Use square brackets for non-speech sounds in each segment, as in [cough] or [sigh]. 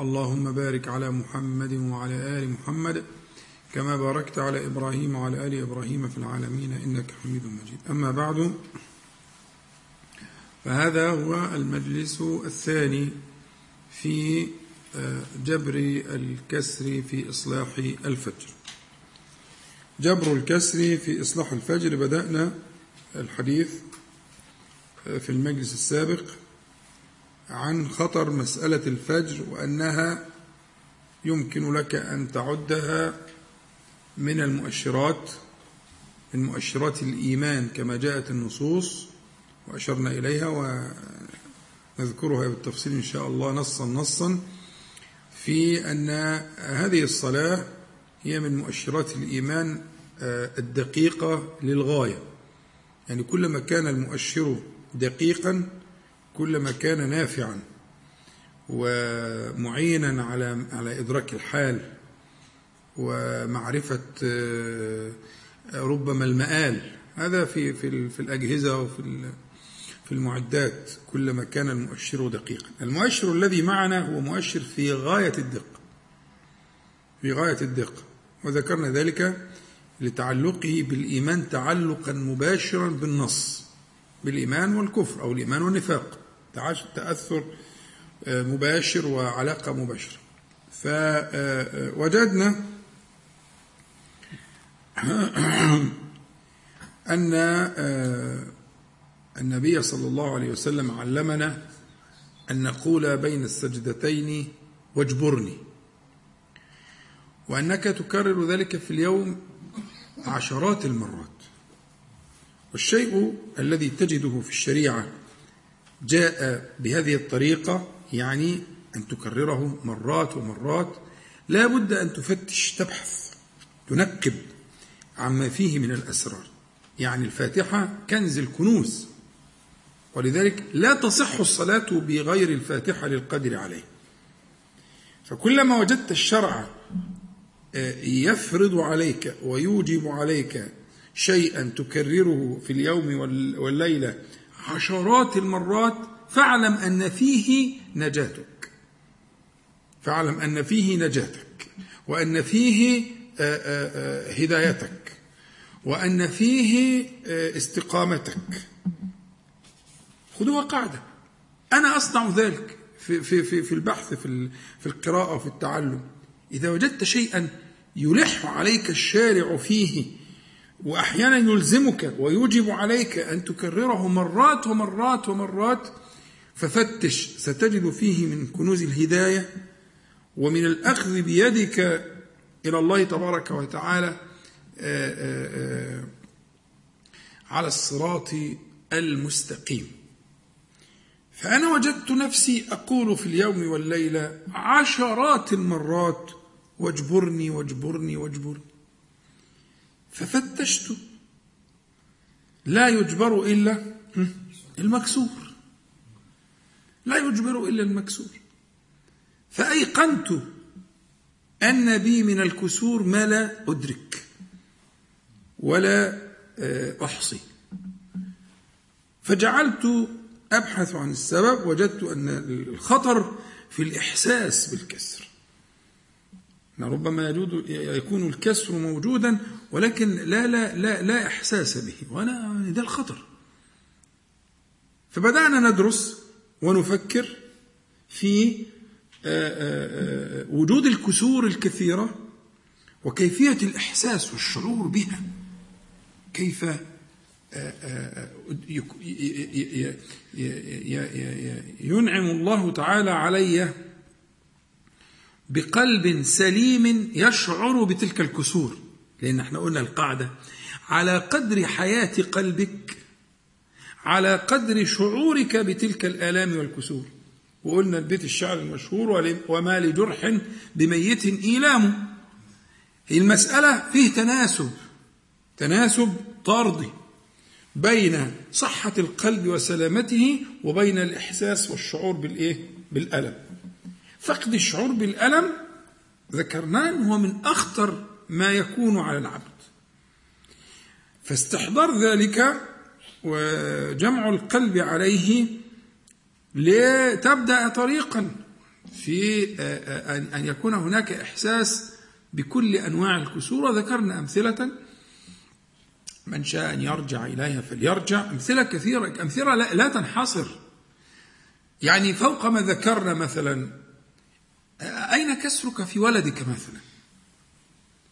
اللهم بارك على محمد وعلى آل محمد كما باركت على إبراهيم وعلى آل إبراهيم في العالمين إنك حميد مجيد. أما بعد فهذا هو المجلس الثاني في جبر الكسر في إصلاح الفجر. جبر الكسر في إصلاح الفجر بدأنا الحديث في المجلس السابق عن خطر مسألة الفجر وأنها يمكن لك أن تعدها من المؤشرات من مؤشرات الإيمان كما جاءت النصوص وأشرنا إليها ونذكرها بالتفصيل إن شاء الله نصا نصا في أن هذه الصلاة هي من مؤشرات الإيمان الدقيقة للغاية. يعني كلما كان المؤشر دقيقا كلما كان نافعا ومعينا على على إدراك الحال ومعرفة ربما المآل. هذا في في في الأجهزة وفي في المعدات. كلما كان المؤشر دقيقا. المؤشر الذي معنا هو مؤشر في غاية الدقة في غاية الدقة وذكرنا ذلك لتعلقه بالإيمان تعلقا مباشرا بالنص بالإيمان والكفر أو الإيمان والنفاق. تأثر مباشر وعلاقة مباشرة. فوجدنا [clears throat] أن النبي صلى الله عليه وسلم علمنا أن نقول بين السجدتين واجبرني وأنك تكرر ذلك في اليوم عشرات المرات. والشيء الذي تجده في الشريعة جاء بهذه الطريقة يعني أن تكرره مرات ومرات. لا بد أن تفتش تبحث تنكب عما فيه من الأسرار. يعني الفاتحة كنز الكنوز ولذلك لا تصح الصلاة بغير الفاتحة للقدر عليه. فكلما وجدت الشرع يفرض عليك ويوجب عليك شيئا تكرره في اليوم والليلة عشرات المرات فاعلم أن فيه نجاتك. فاعلم أن فيه نجاتك. وأن فيه هدايتك. وأن فيه استقامتك. خذوها قاعدة. أنا أصنع ذلك في, في, في, في البحث في, في القراءة وفي التعلم. إذا وجدت شيئا يلح عليك الشارع فيه وأحيانا يلزمك ويوجب عليك أن تكرره مرات ومرات ومرات ففتش ستجد فيه من كنوز الهداية ومن الأخذ بيدك إلى الله تبارك وتعالى على الصراط المستقيم. فأنا وجدت نفسي أقول في اليوم والليلة عشرات المرات واجبرني واجبرني واجبرني. ففتشت. لا يجبر إلا المكسور. لا يجبر إلا المكسور. فأيقنت أن بي من الكسور ما لا أدرك ولا أحصي. فجعلت أبحث عن السبب وجدت أن الخطر في الإحساس بالكسر. ربما يجود يكون الكسر موجودا ولكن لا لا لا لا إحساس به وأنا ده الخطر. فبدأنا ندرس ونفكر في وجود الكسور الكثيرة وكيفية الإحساس والشعور بها. كيف ينعم الله تعالى علي بقلب سليم يشعر بتلك الكسور. لأن إحنا قلنا القاعدة على قدر حياة قلبك على قدر شعورك بتلك الآلام والكسور. وقلنا البيت الشعر المشهور وما لجرح بميت إيلام. المسألة فيه تناسب تناسب طردي بين صحة القلب وسلامته وبين الإحساس والشعور بالإيه؟ بالألم. فقد الشعور بالألم ذكرناه هو من أخطر ما يكون على العبد. فاستحضار ذلك وجمع القلب عليه لتبدأ طريقا في أن يكون هناك إحساس بكل أنواع الكسور. وذكرنا أمثلة. من شاء أن يرجع إليها فليرجع. أمثلة كثيرة أمثلة لا, لا تنحصر. يعني فوق ما ذكرنا مثلا أين كسرك في ولدك مثلا؟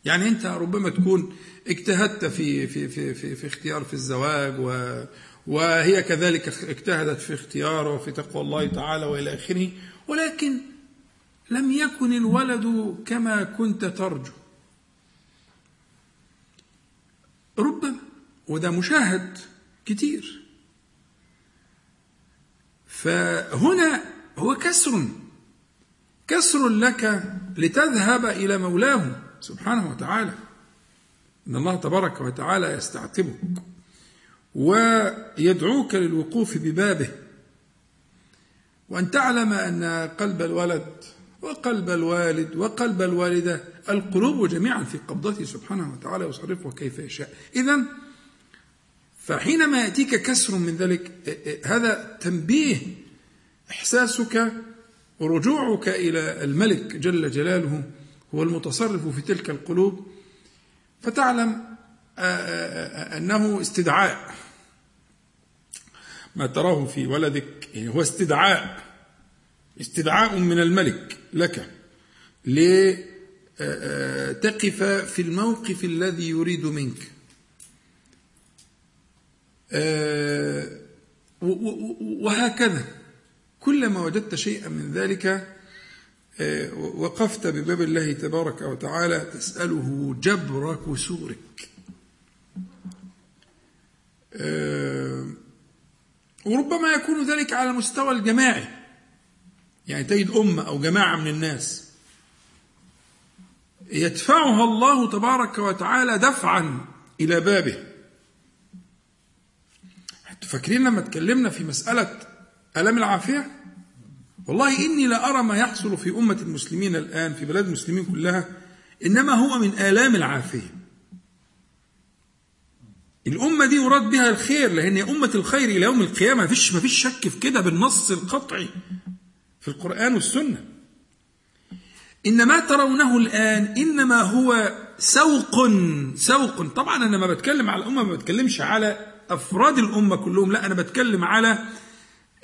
يعني أنت ربما تكون اجتهدت في في في في, في اختيار في الزواج و وهي كذلك اجتهدت في اختياره وفي تقوى الله تعالى وإلى آخره ولكن لم يكن الولد كما كنت ترجو. ربما وده مشاهد كتير. فهنا هو كسر. كسر لك لتذهب إلى مولاه سبحانه وتعالى. إن الله تبارك وتعالى يستعتبك ويدعوك للوقوف ببابه. وأن تعلم أن قلب الولد وقلب الوالد وقلب الوالدة القلوب جميعا في قبضته سبحانه وتعالى يصرفها كيف يشاء. اذا فحينما يأتيك كسر من ذلك هذا تنبيه إحساسك ورجوعك إلى الملك جل جلاله هو المتصرف في تلك القلوب فتعلم أنه استدعاء. ما تراه في ولدك يعني هو استدعاء استدعاء من الملك لك لتقف في الموقف الذي يريد منك. وهكذا. كلما وجدت شيئا من ذلك وقفت بباب الله تبارك وتعالى تسأله جبر كسورك. وربما يكون ذلك على المستوى الجماعي يعني تجد أمة أو جماعة من الناس يدفعها الله تبارك وتعالى دفعا إلى بابه. فاكرين لما اتكلمنا في مسألة ألم العافية؟ والله إني لا أرى ما يحصل في أمة المسلمين الآن في بلاد المسلمين كلها إنما هو من آلام العافية. الأمة دي يراد بها الخير لأن هي أمة الخير إلى يوم القيامة. مفيش مفيش شك في كده بالنص القطعي في القرآن والسنة. إن ما ترونه الآن إنما هو سوق سوق. طبعا أنا ما بتكلم على الأمة ما بتكلمش على أفراد الأمة كلهم لا أنا بتكلم على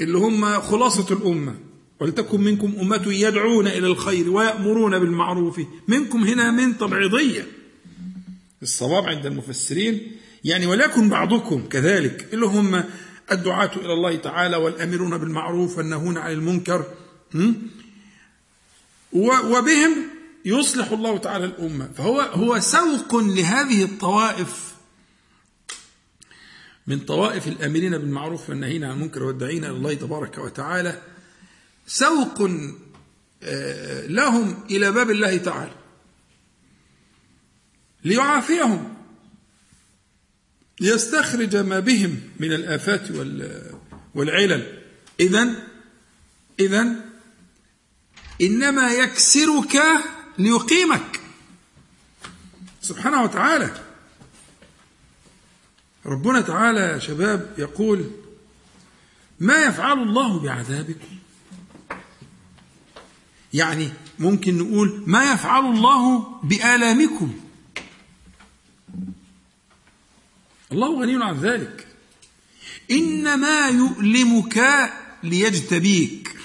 اللي هم خلاصة الأمة. ولتكن منكم أمة يدعون إلى الخير ويأمرون بالمعروف. منكم هنا من تبعيضية. الصواب عند المفسرين. يعني وليكن بعضكم كذلك اللي هم الدعاة إلى الله تعالى والأمرون بالمعروف والنهون عن المنكر وبهم يصلح الله تعالى الأمة. فهو هو سوق لهذه الطوائف من طوائف الآمرين بالمعروف والنهين عن المنكر والداعين إلى الله تبارك وتعالى سوق لهم إلى باب الله تعالى ليعافيهم ليستخرج ما بهم من الآفات والعلل. إذا إذا إنما يكسرك ليقيمك. سبحانه وتعالى. ربنا تعالى يا شباب يقول ما يفعل الله بعذابكم؟ يعني ممكن نقول ما يفعل الله بآلامكم؟ الله غني عن ذلك. إنما يؤلمك ليجتبيك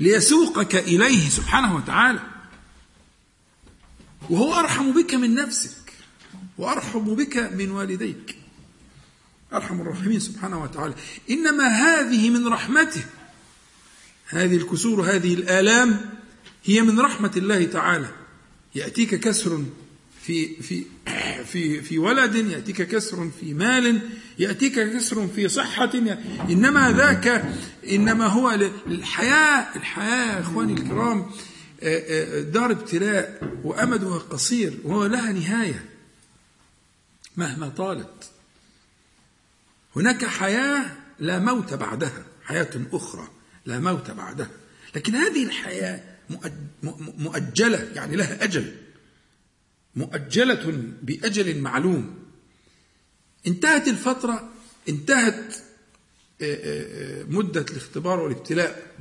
ليسوقك إليه سبحانه وتعالى وهو أرحم بك من نفسك. وأرحم بك من والديك. أرحم الراحمين سبحانه وتعالى. إنما هذه من رحمته. هذه الكسور هذه الآلام هي من رحمة الله تعالى. يأتيك كسر في في في في ولد يأتيك كسر في مال يأتيك كسر في صحة. إنما ذاك إنما هو الحياة الحياة يا إخواني الكرام آه، آه، دار ابتلاء وأمدها قصير وهو لها نهاية. مهما طالت. هناك حياة لا موت بعدها حياة أخرى لا موت بعدها. لكن هذه الحياة مؤجلة يعني لها أجل. مؤجلة بأجل معلوم. انتهت الفترة انتهت مدة الاختبار والابتلاء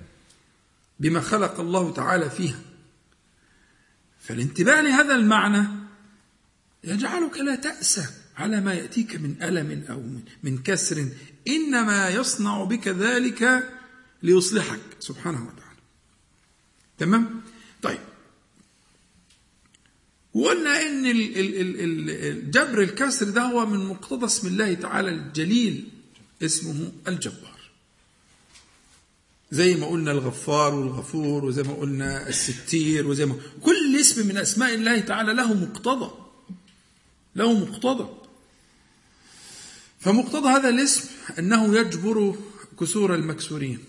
بما خلق الله تعالى فيها. فالانتباه لهذا المعنى يجعلك لا تأسى. على ما يأتيك من ألم أو من كسر. إنما يصنع بك ذلك ليصلحك سبحانه وتعالى. تمام؟ طيب. وقلنا إن جبر الكسر ده هو من مقتضى اسم الله تعالى الجليل اسمه الجبار. زي ما قلنا الغفار والغفور وزي ما قلنا الستير وزي ما كل اسم من أسماء الله تعالى له مقتضى له مقتضى. فمقتضى هذا الاسم أنه يجبر كسور المكسورين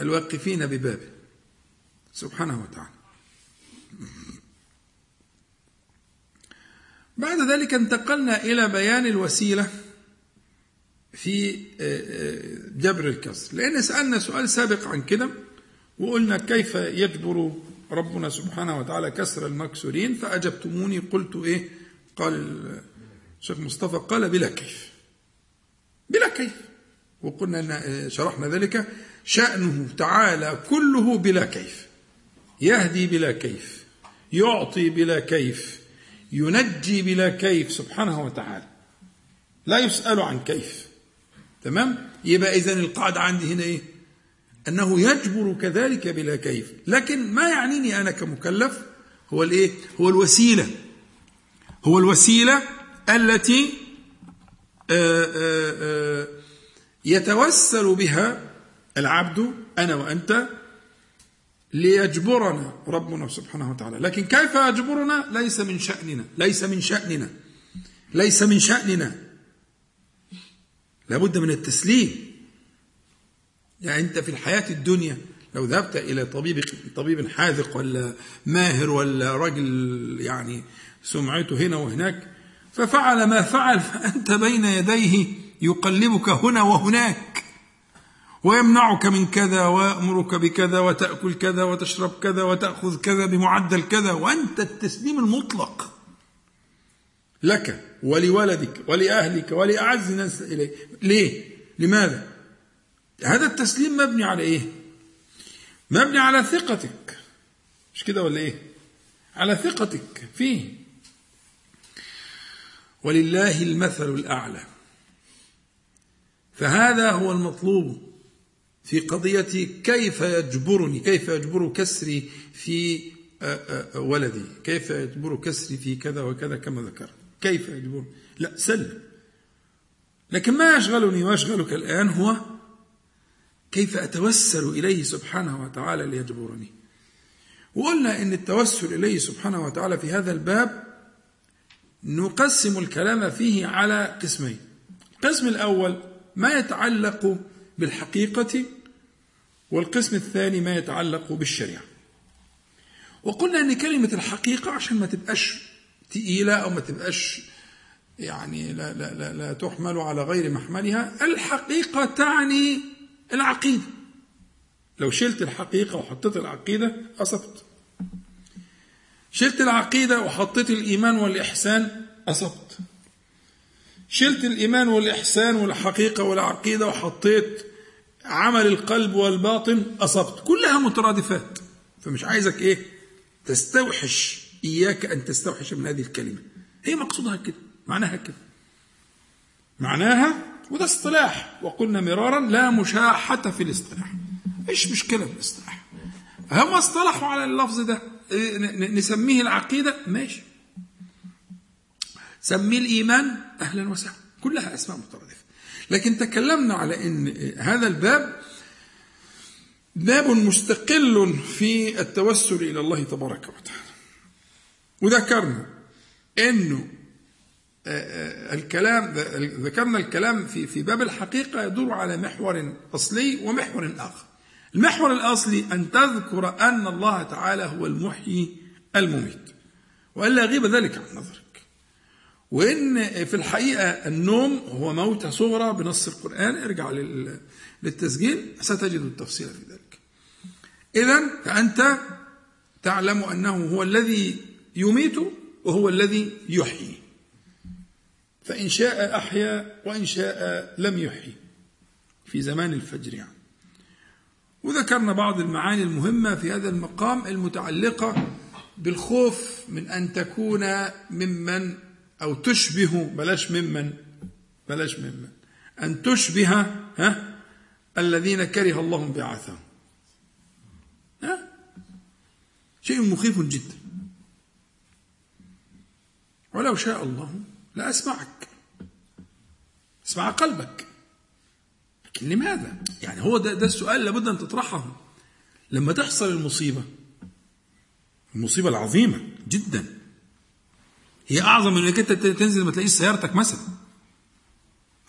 الواقفين ببابه. سبحانه وتعالى. بعد ذلك انتقلنا إلى بيان الوسيلة في آه، آه، جبر الكسر. لأن سألنا سؤال سابق عن كده وقلنا كيف يجبر ربنا سبحانه وتعالى كسر المكسورين فأجبتموني قلت إيه؟ قال الشيخ مصطفى قال بلا كيف. بلا كيف. وقلنا أن آه، شرحنا ذلك شأنه تعالى كله بلا كيف. يهدي بلا كيف يعطي بلا كيف ينجي بلا كيف سبحانه وتعالى. لا يسأل عن كيف. تمام؟ يبقى إذن القاعدة عندي هنا إيه؟ أنه يجبر كذلك بلا كيف. لكن ما يعنيني أنا كمكلف هو الإيه؟ هو الوسيلة. هو الوسيلة التي آآ آه، آآ آه، آه، يتوسل بها العبد أنا وأنت ليجبرنا ربنا سبحانه وتعالى. لكن كيف يجبرنا؟ ليس من شأننا ليس من شأننا ليس من شأننا. لابد من التسليم. يعني أنت في الحياة الدنيا لو ذهبت إلى طبيب طبيب حاذق ولا ماهر ولا رجل يعني سمعته هنا وهناك ففعل ما فعل فأنت بين يديه يقلبك هنا وهناك ويمنعك من كذا ويأمرك بكذا وتأكل كذا وتشرب كذا وتأخذ كذا بمعدل كذا وأنت التسليم المطلق لك ولولدك ولأهلك ولأعز الناس إليك ليه؟ لماذا؟ هذا التسليم مبني على إيه؟ مبني على ثقتك مش كده ولا إيه؟ على ثقتك فيه ولله المثل الأعلى. فهذا هو المطلوب في قضية كيف يجبرني كيف يجبر كسري في آه، آه، ولدي كيف يجبر كسري في كذا وكذا كما ذكر كيف يجبر؟ لا سلم. لكن ما يشغلني ويشغلك الآن هو كيف أتوسل إليه سبحانه وتعالى ليجبرني. وقلنا إن التوسل إليه سبحانه وتعالى في هذا الباب نقسم الكلام فيه على قسمين. القسم الأول ما يتعلق بالحقيقة والقسم الثاني ما يتعلق بالشريعة. وقلنا أن كلمة الحقيقة عشان ما تبقاش تقيلة أو ما تبقاش يعني لا, لا, لا, لا تحمل على غير محملها الحقيقة تعني العقيدة. لو شلت الحقيقة وحطيت العقيدة أصبت. شلت العقيدة وحطيت الإيمان والإحسان أصبت. شلت الإيمان والإحسان والحقيقة والعقيدة وحطيت عمل القلب والباطن أصبت. كلها مترادفات. فمش عايزك إيه؟ تستوحش. إياك أن تستوحش من هذه الكلمة. هي مقصودها كده. معناها كده. معناها وده اصطلاح. وقلنا مرارا لا مشاحة في الاصطلاح. إيش مشكلة في الاصطلاح؟ هم اصطلحوا على اللفظ ده. نسميه العقيدة. ماشي. سميه الإيمان أهلا وسهلا. كلها أسماء مترادفة. لكن تكلمنا على أن هذا الباب باب مستقل في التوسل إلى الله تبارك وتعالى. وذكرنا إنه الكلام ذكرنا الكلام في في باب الحقيقة يدور على محور أصلي ومحور آخر. المحور الأصلي أن تذكر أن الله تعالى هو المحيي المميت. وإلا يغيب ذلك عن نظرك. وإن في الحقيقة النوم هو موتة صغرى بنص القرآن ارجع للتسجيل ستجد التفصيل في ذلك. اذا فأنت تعلم أنه هو الذي يميت وهو الذي يحيي. فإن شاء أحيا وإن شاء لم يحيي في زمان الفجر يعني وذكرنا بعض المعاني المهمة في هذا المقام المتعلقة بالخوف من أن تكون ممن أو تشبه بلاش ممن بلاش ممن أن تشبه ها الذين كره الله بعثهم ها؟ شيء مخيف جدا. ولو شاء الله لا أسمعك أسمع قلبك. لماذا؟ يعني هو ده, ده السؤال لابد أن تطرحه. لما تحصل المصيبة المصيبة العظيمة جدا هي أعظم من إنك أنت تنزل ما تلاقيش سيارتك مثلا.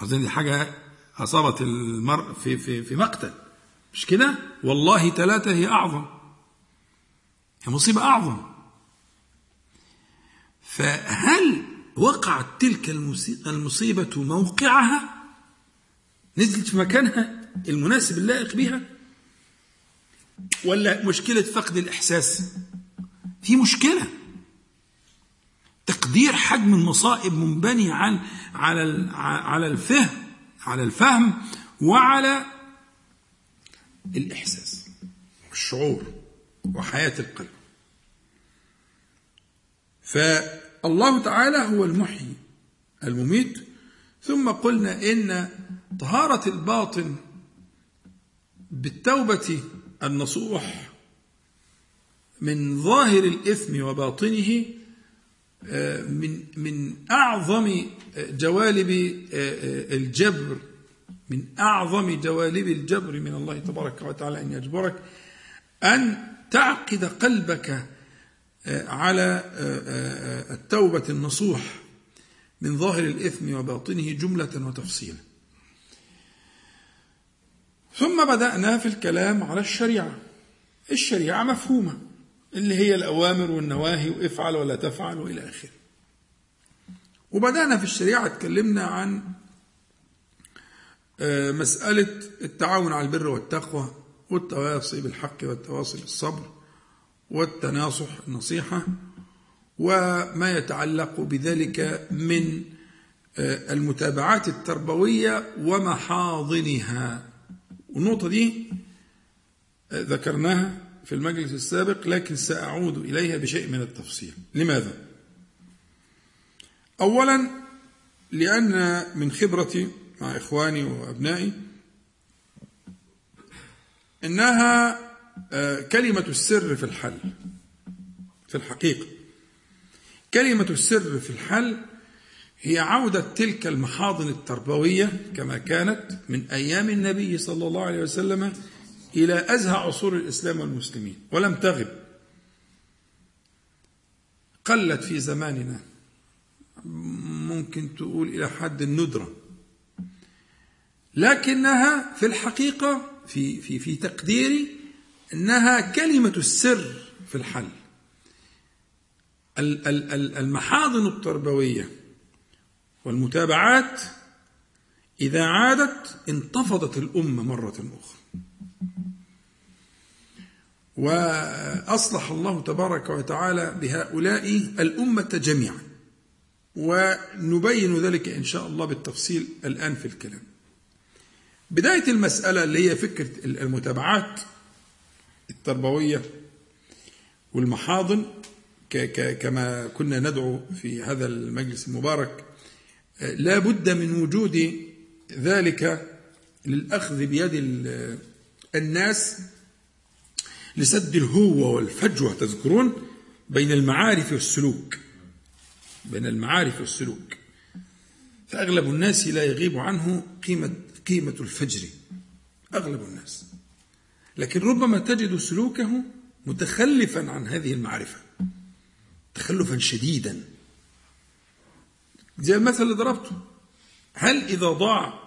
أظن دي حاجة أصابت المرء في في في مقتل. مش كده؟ والله ثلاثة هي أعظم. هي مصيبة أعظم. فهل وقعت تلك المصيبة موقعها؟ نزلت في مكانها المناسب اللائق بها؟ ولا مشكلة فقد الإحساس؟ في مشكلة. تقدير حجم المصائب منبني عن على على الفهم على الفهم وعلى الإحساس. والشعور وحياة القلب. ف الله تعالى هو المحيي المميت. ثم قلنا إن طهارة الباطن بالتوبة النصوح من ظاهر الإثم وباطنه آه، من من أعظم جوالب آه، الجبر من أعظم جوالب الجبر من الله تبارك وتعالى أن يجبرك أن تعقد قلبك على آه، آه، التوبة النصوح من ظاهر الإثم وباطنه جملة وتفصيلا. ثم بدأنا في الكلام على الشريعة. الشريعة مفهومة اللي هي الأوامر والنواهي وافعل ولا تفعل وإلى آخره. وبدأنا في الشريعة اتكلمنا عن آه، مسألة التعاون على البر والتقوى والتواصي بالحق والتواصي بالصبر والتناصح النصيحة وما يتعلق بذلك من آه، المتابعات التربوية ومحاضنها. والنقطة دي آه، ذكرناها في المجلس السابق لكن سأعود إليها بشيء من التفصيل لماذا؟ أولا لأن من خبرتي مع إخواني وأبنائي إنها آه، كلمة السر في الحل في الحقيقة كلمة السر في الحل هي عودة تلك المحاضن التربوية كما كانت من أيام النبي صلى الله عليه وسلم إلى أزهى عصور الإسلام والمسلمين ولم تغب. قلت في زماننا ممكن تقول إلى حد الندرة لكنها في الحقيقة في في في تقديري إنها كلمة السر في الحل. المحاضن التربوية والمتابعات إذا عادت انتفضت الأمة مرة أخرى. وأصلح الله تبارك وتعالى بهؤلاء الأمة جميعا. ونبين ذلك إن شاء الله بالتفصيل الآن في الكلام. بداية المسألة اللي هي فكرة المتابعات التربوية والمحاضن كما كنا ندعو في هذا المجلس المبارك لا بد من وجود ذلك للأخذ بيد الناس لسد الهوة والفجوة تذكرون؟ بين المعارف والسلوك. بين المعارف والسلوك. فأغلب الناس لا يغيب عنه قيمة قيمة الفجر. أغلب الناس. لكن ربما تجد سلوكه متخلفا عن هذه المعرفة. تخلفا شديدا. زي المثل اللي ضربته. هل إذا ضاع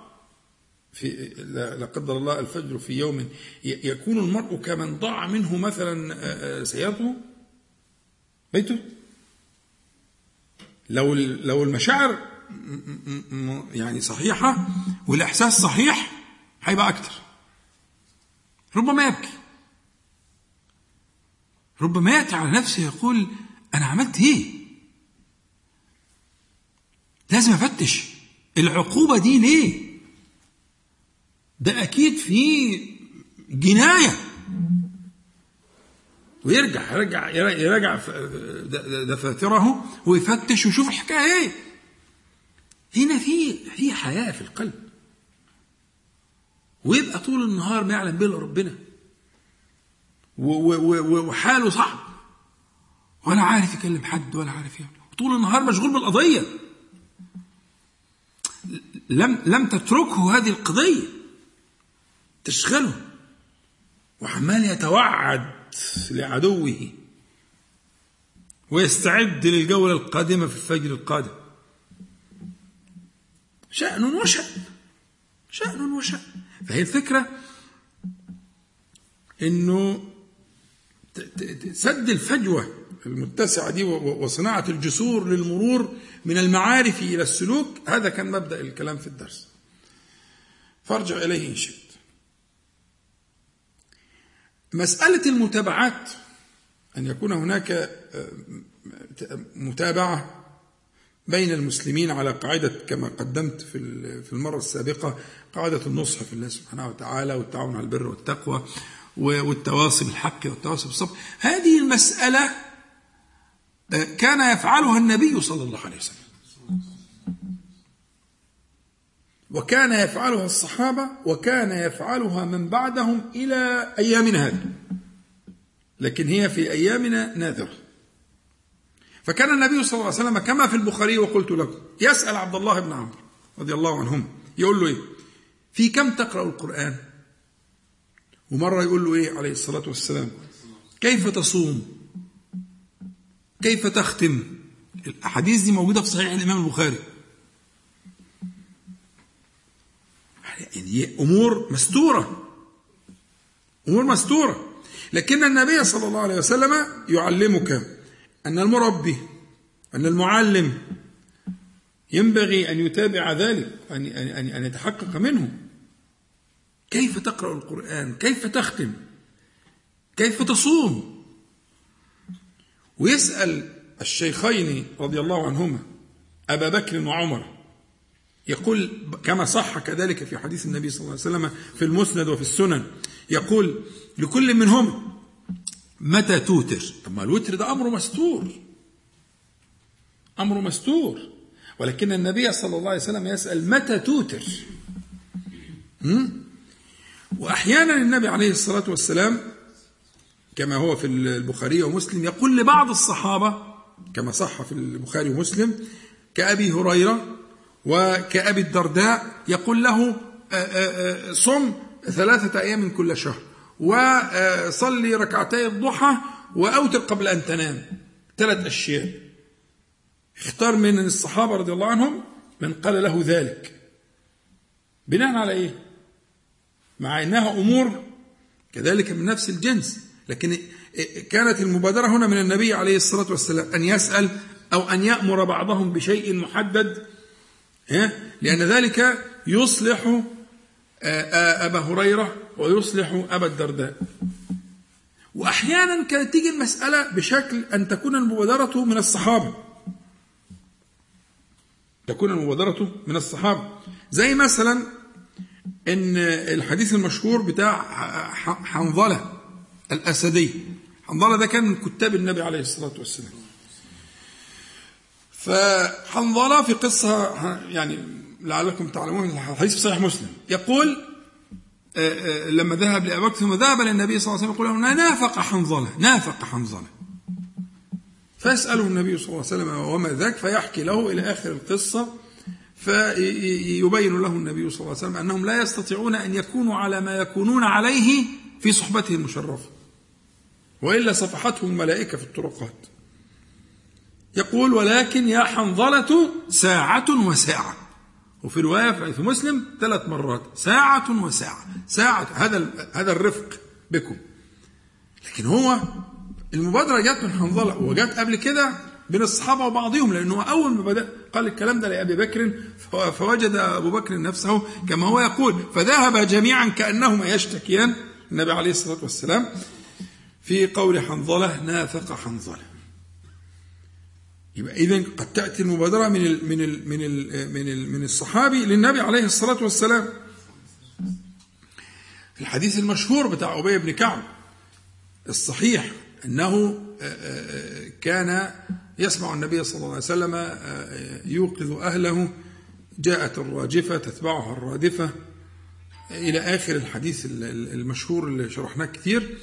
في لا قدر الله الفجر في يوم يكون المرء كمن ضاع منه مثلا سيارته بيته. لو لو المشاعر يعني صحيحة والإحساس صحيح هيبقى أكتر. ربما يبكي. ربما يأتي على نفسه يقول أنا عملت إيه؟ لازم أفتش. العقوبة دي ليه؟ ده أكيد في جناية. ويرجع يرجع يرجع دفاتره ويفتش ويشوف الحكاية إيه. هنا في في حياة في القلب. ويبقى طول النهار ما يعلم به إلا ربنا. وحاله صعب. ولا عارف يكلم حد ولا عارف يعمل. طول النهار مشغول بالقضية. لم لم تتركه هذه القضية. تشغله. وعمال يتوعد لعدوه. ويستعد للجولة القادمة في الفجر القادم. شأن وشأن. شأن وشأن. فهي الفكرة إنه سد الفجوة. المتسعة دي وصناعة الجسور للمرور من المعارف إلى السلوك هذا كان مبدأ الكلام في الدرس. فارجع إليه إن شئت. مسألة المتابعات أن يكون هناك آه، متابعة بين المسلمين على قاعدة كما قدمت في المرة السابقة قاعدة النصح في الله سبحانه وتعالى والتعاون على البر والتقوى والتواصي بالحق والتواصي بالصبر. هذه المسألة كان يفعلها النبي صلى الله عليه وسلم. وكان يفعلها الصحابة وكان يفعلها من بعدهم إلى أيامنا هذه. لكن هي في أيامنا نادرة. فكان النبي صلى الله عليه وسلم كما في البخاري وقلت لكم يسأل عبد الله بن عمرو رضي الله عنهم يقول له إيه؟ في كم تقرأ القرآن؟ ومرة يقول له إيه؟ عليه الصلاة والسلام كيف تصوم؟ كيف تختم؟ الأحاديث دي موجودة في صحيح الإمام البخاري. يعني أمور مستورة. أمور مستورة. لكن النبي صلى الله عليه وسلم يعلمك أن المربي أن المعلم ينبغي أن يتابع ذلك أن أن أن يتحقق منه. كيف تقرأ القرآن؟ كيف تختم؟ كيف تصوم؟ ويسأل الشيخين رضي الله عنهما أبا بكر وعمر. يقول كما صح كذلك في حديث النبي صلى الله عليه وسلم في المسند وفي السنن. يقول لكل منهم متى توتر؟ طب ما الوتر ده أمر مستور. أمر مستور. ولكن النبي صلى الله عليه وسلم يسأل متى توتر؟ وأحيانا النبي عليه الصلاة والسلام كما هو في البخاري ومسلم. يقول لبعض الصحابة كما صح في البخاري ومسلم كأبي هريرة وكأبي الدرداء يقول له آه، آه، آه، صم ثلاثة أيام كل شهر وصلي ركعتي الضحى وأوتر قبل أن تنام. ثلاث أشياء. اختار من الصحابة رضي الله عنهم من قال له ذلك. بناء على إيه؟ مع أنها أمور كذلك من نفس الجنس. لكن كانت المبادرة هنا من النبي عليه الصلاة والسلام أن يسأل أو أن يأمر بعضهم بشيء محدد لأن ذلك يصلح آه، آه، أبا هريرة ويصلح أبا الدرداء. وأحيانا كانت تيجي المسألة بشكل أن تكون المبادرة من الصحابة. تكون المبادرة من الصحابة. زي مثلا إن الحديث المشهور بتاع حنظلة. الأسدي. حنظلة ده كان من كتاب النبي عليه الصلاة والسلام. فحنظلة في قصة يعني لعلكم تعلمون الحديث في صحيح مسلم. يقول آه، آه، لما ذهب لأبي بكر ثم ذهب للنبي صلى الله عليه وسلم يقول له نافق حنظلة نافق حنظلة فيسأله النبي صلى الله عليه وسلم وما ذاك؟ فيحكي له إلى آخر القصة فيبين له النبي صلى الله عليه وسلم أنهم لا يستطيعون أن يكونوا على ما يكونون عليه في صحبته المشرفة. وإلا صفحتهم الملائكة في الطرقات. يقول ولكن يا حنظلة ساعة وساعة. وفي رواية في مسلم ثلاث مرات ساعة وساعة. ساعة هذا هذا الرفق بكم. لكن هو المبادرة جت من حنظلة وجت قبل كده بين الصحابة وبعضهم لأنه أول ما بدأ قال الكلام ده لأبي بكر فوجد أبو بكر نفسه كما هو يقول. فذهب جميعا كأنهما يشتكيان. النبي عليه الصلاة والسلام في قول حنظلة نافق حنظلة. يبقى إذا قد تأتي المبادرة من ال من ال من ال من ال من الصحابي للنبي عليه الصلاة والسلام. الحديث المشهور بتاع أبي بن كعب الصحيح أنه كان يسمع النبي صلى الله عليه وسلم يوقظ أهله جاءت الراجفة تتبعها الرادفة. إلى آخر الحديث المشهور اللي شرحناه كتير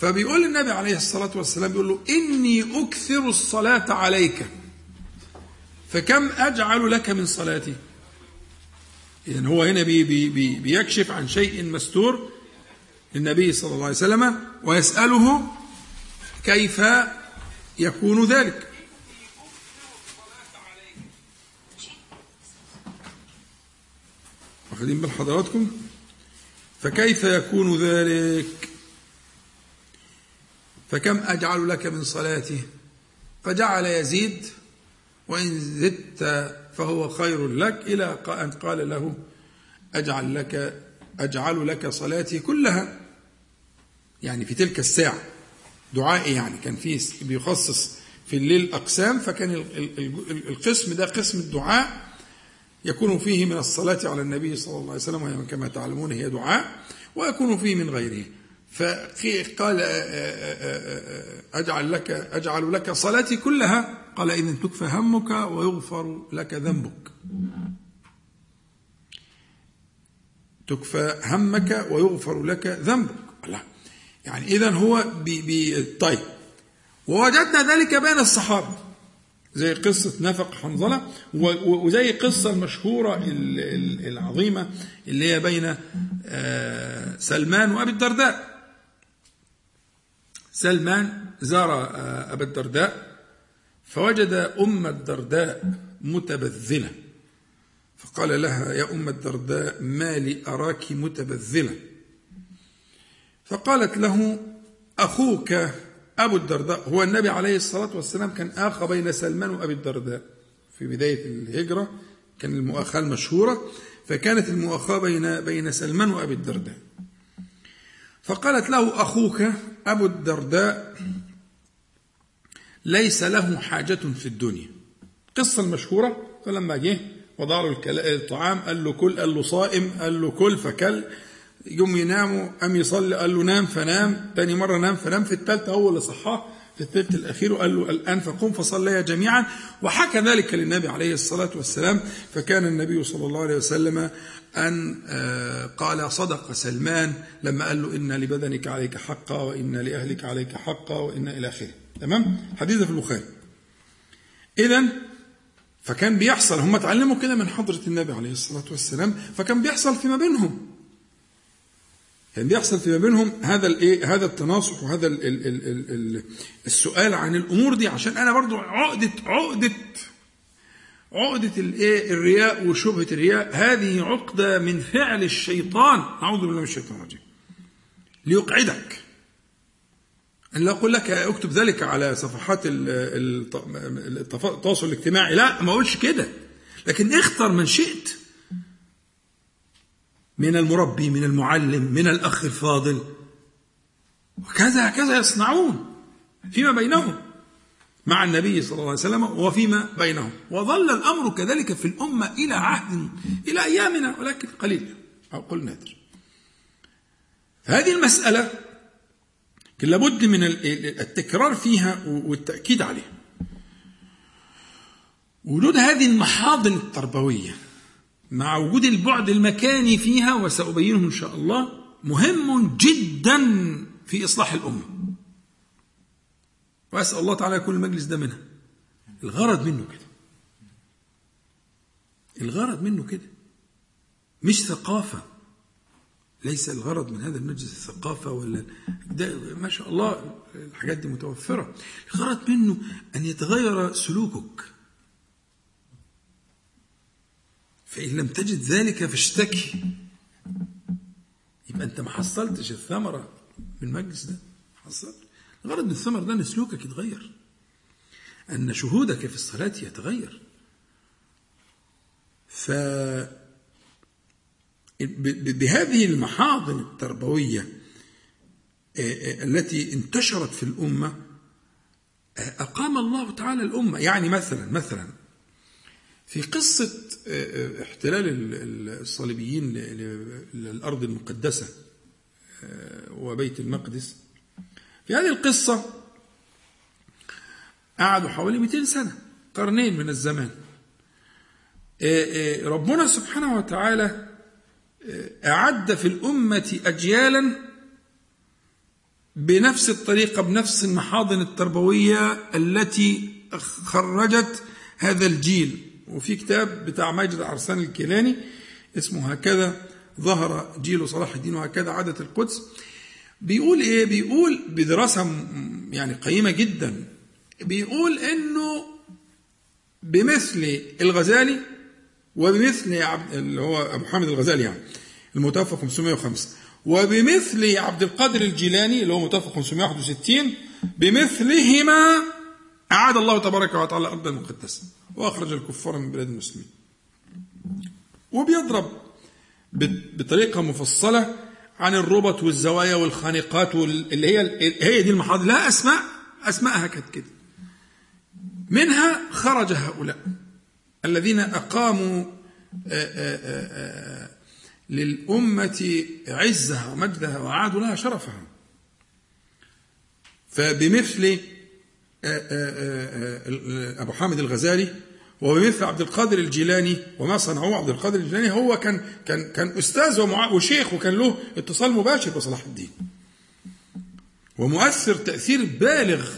فبيقول النبي عليه الصلاة والسلام بيقول له إني أكثر الصلاة عليك. فكم أجعل لك من صلاتي؟ إذن هو هنا بي بي بيكشف عن شيء مستور للنبي صلى الله عليه وسلم ويسأله كيف يكون ذلك. واخدين بال حضراتكم فكيف يكون ذلك؟ فكم أجعل لك من صلاتي فجعل يزيد وإن زدت فهو خير لك إلى أن قال له أجعل لك أجعل لك صلاتي كلها. يعني في تلك الساعة دعائي يعني كان فيه بيخصص في الليل أقسام فكان القسم ده قسم الدعاء يكون فيه من الصلاة على النبي صلى الله عليه وسلم وهي كما تعلمون هي دعاء ويكون فيه من غيره. فقال أجعل لك أجعل لك صلاتي كلها؟ قال إذا تكفى همك ويغفر لك ذنبك. تكفى همك ويغفر لك ذنبك. لا. يعني إذا هو بي بي طيب. ووجدنا ذلك بين الصحابة. زي قصة نفق حنظلة وزي القصة المشهورة العظيمة اللي هي بين سلمان وأبي الدرداء. سلمان زار أبا الدرداء فوجد أم الدرداء متبذلة. فقال لها يا أم الدرداء ما لي أراك متبذلة؟ فقالت له أخوك أبو الدرداء هو النبي عليه الصلاة والسلام كان آخى بين سلمان وأبي الدرداء في بداية الهجرة كان المؤاخاة المشهورة فكانت المؤاخاة بين بين سلمان وأبي الدرداء. فقالت له أخوك أبو الدرداء ليس له حاجة في الدنيا. قصة المشهورة فلما جه وضع له الطعام قال له كل قال له صائم قال له كل فكل. يقوم يناموا قام يصلي قال له نام فنام. تاني مرة نام فنام. في الثالثة هو اللي صحاه. في الثلث الأخير وقال له الآن فقم فصليا جميعا. وحكى ذلك للنبي عليه الصلاة والسلام. فكان النبي صلى الله عليه وسلم أن قال صدق سلمان لما قال له إن لبدنك عليك حقا وإن لأهلك عليك حقا وإن إلى آخره. تمام؟ حديث في البخاري. إذا فكان بيحصل هم اتعلموا كده من حضرة النبي عليه الصلاة والسلام فكان بيحصل فيما بينهم. كان بيحصل فيما بينهم هذا الايه هذا التناصح وهذا ال ال ال ال ال السؤال عن الأمور دي عشان أنا برضو عقدة عقدة عقدة الإيه الرياء وشبهة الرياء هذه عقدة من فعل الشيطان. أعوذ بالله من الشيطان الرجيم. ليقعدك. أن لا أقول لك أكتب ذلك على صفحات التواصل الاجتماعي. لا ما أقولش كده. لكن اختر من شئت. من المربي من المعلم من الأخ الفاضل. وكذا هكذا يصنعون فيما بينهم مع النبي صلى الله عليه وسلم وفيما بينهم. وظل الأمر كذلك في الأمة إلى عهد إلى أيامنا ولكن قليل. أو قل نادر. هذه المسألة لابد من التكرار فيها والتأكيد عليها. وجود هذه المحاضن التربوية مع وجود البعد المكاني فيها وسأبينه إن شاء الله مهم جدا في إصلاح الأمة. وأسأل الله تعالى يكون المجلس ده منها. الغرض منه كده. الغرض منه كده. مش ثقافة. ليس الغرض من هذا المجلس الثقافة ولا ده ما شاء الله الحاجات دي متوفرة. الغرض منه أن يتغير سلوكك. فإن لم تجد ذلك فاشتكي. يبقى أنت ما حصلتش الثمرة من المجلس ده. حصلت. الغرض من الثمر ده أن سلوكك يتغير. أن شهودك في الصلاة يتغير. ف بهذه المحاضن التربوية التي انتشرت في الأمة أقام الله تعالى الأمة. يعني مثلا مثلا في قصة احتلال الصليبيين للأرض المقدسة وبيت المقدس. في هذه القصة قعدوا حوالي 200 سنة قرنين من الزمان. ربنا سبحانه وتعالى أعد في الأمة أجيالا بنفس الطريقة بنفس المحاضن التربوية التي خرجت هذا الجيل. وفي كتاب بتاع ماجد عرسان الكيلاني اسمه هكذا ظهر جيل صلاح الدين وهكذا عادت القدس. بيقول إيه؟ بيقول بدراسة يعني قيمة جدا. بيقول إنه بمثل الغزالي وبمثل عبد اللي هو أبو حامد الغزالي يعني المتوفى 505 وبمثل عبد القادر الجيلاني اللي هو متوفى 561 بمثلهما أعاد الله تبارك وتعالى الأرض المقدسة. وأخرج الكفار من بلاد المسلمين. وبيضرب بطريقة مفصلة عن الربط والزوايا والخانقات اللي هي هي دي المحاضر. لا أسماء أسماءها كانت كده. منها خرج هؤلاء الذين أقاموا للأمة عزها ومجدها وأعادوا لها شرفها فبمثل أبو حامد الغزالي وبمثل عبد القادر الجيلاني وما صنعوه عبد القادر الجيلاني هو كان كان كان أستاذ وشيخ وكان له اتصال مباشر بصلاح الدين. ومؤثر تأثير بالغ.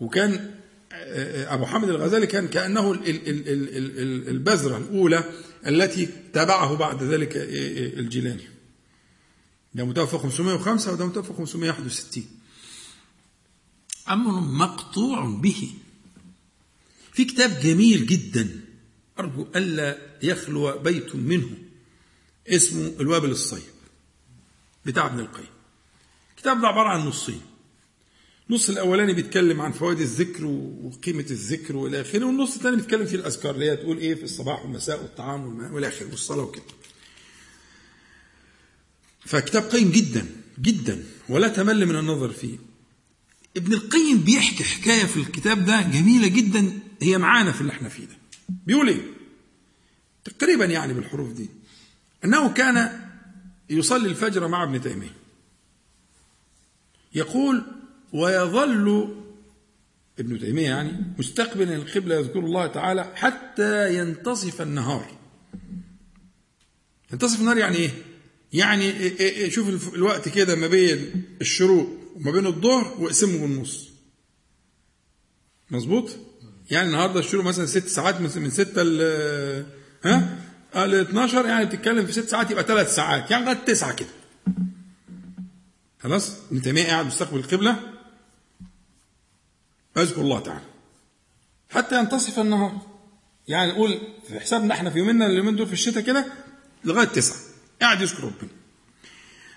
وكان أبو حامد الغزالي كان كأنه البذرة الأولى التي تبعه بعد ذلك الجيلاني. ده متوفى 505 وده متوفى 561 أمر مقطوع به. في كتاب جميل جدا أرجو ألا يخلو بيت منه اسمه الوابل الصيب بتاع ابن القيم. الكتاب ده عبارة عن نصين. النص الأولاني بيتكلم عن فوائد الذكر وقيمة الذكر وإلى آخره والنص الثاني بيتكلم فيه الأذكار اللي هي تقول إيه في الصباح والمساء والطعام وإلى آخره والصلاة وكده. فكتاب قيم جدا جدا ولا تمل من النظر فيه. ابن القيم بيحكي حكاية في الكتاب ده جميلة جدا. هي معانا في اللي إحنا فيه ده. بيقول إيه؟ تقريبا يعني بالحروف دي. أنه كان يصلي الفجر مع ابن تيمية. يقول ويظل ابن تيمية يعني مستقبلا القبلة يذكر الله تعالى حتى ينتصف النهار. ينتصف النهار يعني إيه؟ يعني شوف الوقت كده ما بين الشروق وما بين الظهر واقسمه بالنص. مظبوط؟ يعني النهارده الشروق مثلا ست ساعات من 6 ل ها؟ ل 12 يعني بتتكلم في ست ساعات يبقى ثلاث ساعات. يعني لغاية 9 كده. خلاص؟ ابن تيمية قاعد مستقبل القبلة. اذكر الله تعالى. حتى ينتصف النهار. يعني نقول في حسابنا إحنا في يومنا اليومين دول في الشتاء كده لغاية 9 قاعد يذكر ربنا.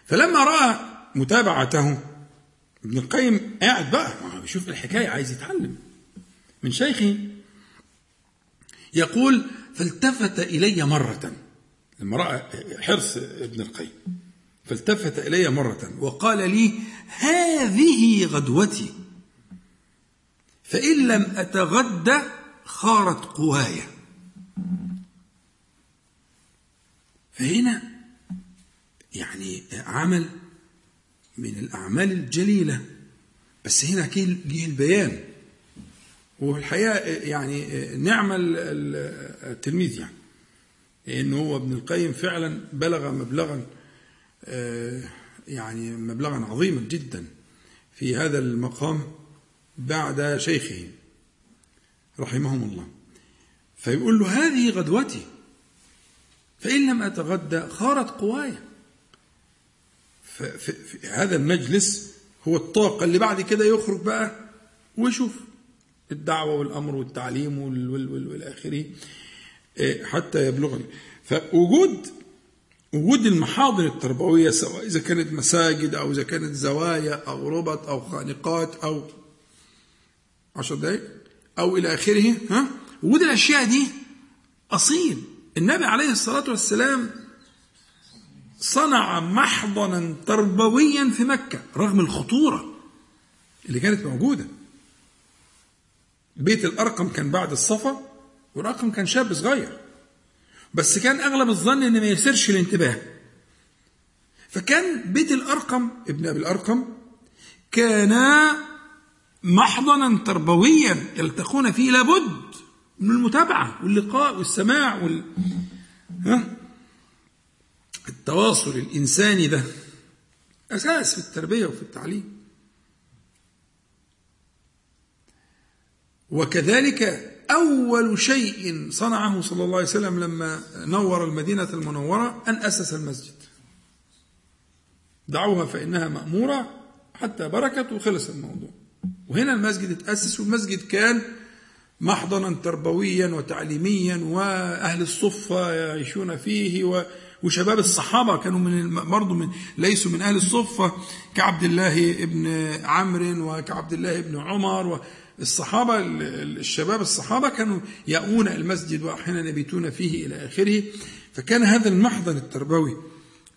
فلما رأى متابعته ابن القيم قاعد بقى ما بيشوف الحكاية عايز يتعلم. من شيخه يقول فالتفت إلي مرة لما رأى حرص ابن القيم فالتفت إلي مرة وقال لي هذه غدوتي فإن لم اتغدى خارت قواي. فهنا يعني عمل من الأعمال الجليلة. بس هنا جه البيان. والحقيقة يعني نعم التلميذ يعني. لأنه هو ابن القيم فعلا بلغ مبلغا يعني مبلغا عظيما جدا في هذا المقام بعد شيخه رحمهم الله. فيقول له هذه غدوتي. فإن لم أتغدى خارت قواي. في هذا المجلس هو الطاقة اللي بعد كده يخرج بقى ويشوف الدعوة والأمر والتعليم والآخره إيه، حتى يبلغني فوجود وجود المحاضر التربوية سواء إذا كانت مساجد أو إذا كانت زوايا أو ربط أو خانقات أو عشر دقائق أو إلى آخره ها؟ وجود الأشياء دي أصيل. النبي عليه الصلاة والسلام صنع محضنا تربويا في مكة رغم الخطورة اللي كانت موجودة. بيت الأرقم كان بعد الصفا والأرقم كان شاب صغير. بس كان أغلب الظن إن ما يسرش الانتباه. فكان بيت الأرقم ابن أبي الأرقم كان محضنا تربويا يلتقون فيه لابد من المتابعة واللقاء والسماع وال... ها؟ التواصل الإنساني ده أساس في التربية وفي التعليم. وكذلك أول شيء صنعه صلى الله عليه وسلم لما نور المدينة المنورة أن أسس المسجد. دعوها فإنها مأمورة حتى بركت وخلص الموضوع. وهنا المسجد اتأسس والمسجد كان محضنا تربويا وتعليميا وأهل الصفة يعيشون فيه وشباب الصحابة كانوا من برضه من ليسوا من أهل الصفة كعبد الله بن عمرو وكعبد الله بن عمر الصحابة الشباب الصحابة كانوا يأون المسجد وأحيانا يبيتون فيه إلى آخره. فكان هذا المحضن التربوي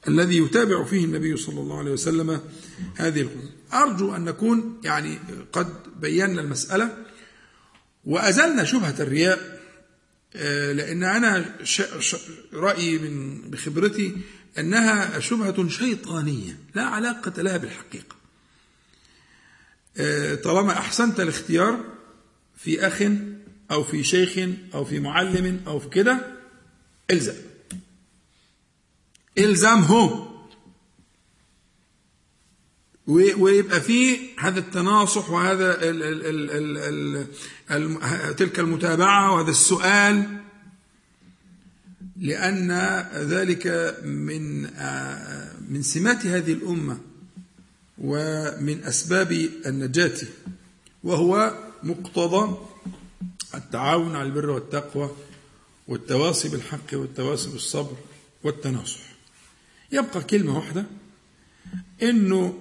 الذي يتابع فيه النبي صلى الله عليه وسلم هذه الأمور أرجو أن نكون يعني قد بينا المسألة وأزلنا شبهة الرياء لأن أنا رأيي من بخبرتي أنها شبهة شيطانية لا علاقة لها بالحقيقة. آه، طالما أحسنت الاختيار في أخ أو في شيخ أو في معلم أو في كده إلزم. الزمه ويبقى فيه هذا التناصح وهذا ال ال ال ال تلك المتابعة وهذا السؤال. لأن ذلك من من سمات هذه الأمة ومن أسباب النجاة وهو مقتضى التعاون على البر والتقوى والتواصي بالحق والتواصي بالصبر والتناصح. يبقى كلمة واحدة إنه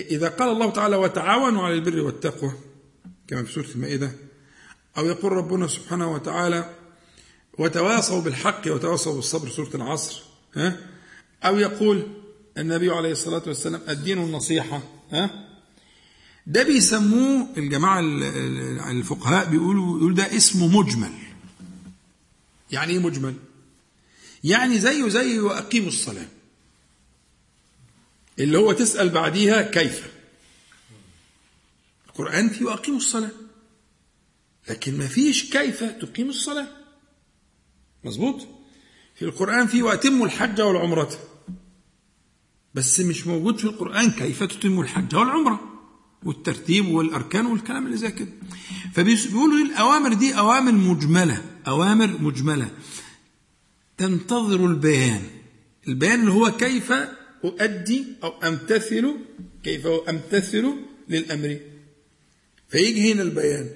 إذا قال الله تعالى وتعاونوا على البر والتقوى كما في سورة المائدة أو يقول ربنا سبحانه وتعالى وتواصوا بالحق وتواصوا بالصبر سورة العصر ها؟ أو يقول النبي عليه الصلاة والسلام الدين النصيحة ها؟ ده بيسموه الجماعة الفقهاء بيقولوا يقول ده اسمه مجمل. يعني إيه مجمل؟ يعني زيه زي وأقيموا الصلاة. اللي هو تسأل بعديها كيف. القرآن فيه وأقيموا الصلاة. لكن ما فيش كيف تقيم الصلاة. مظبوط؟ في القرآن فيه وأتموا الحج والعمرة. بس مش موجود في القرآن كيف تتم الحج والعمرة والترتيب والأركان والكلام اللي زي كده. فبيقولوا الأوامر دي أوامر مجملة. أوامر مجملة. تنتظر البيان. البيان اللي هو كيف أؤدي أو أمتثل كيف أمتثل للأمر. فيجي هنا البيان.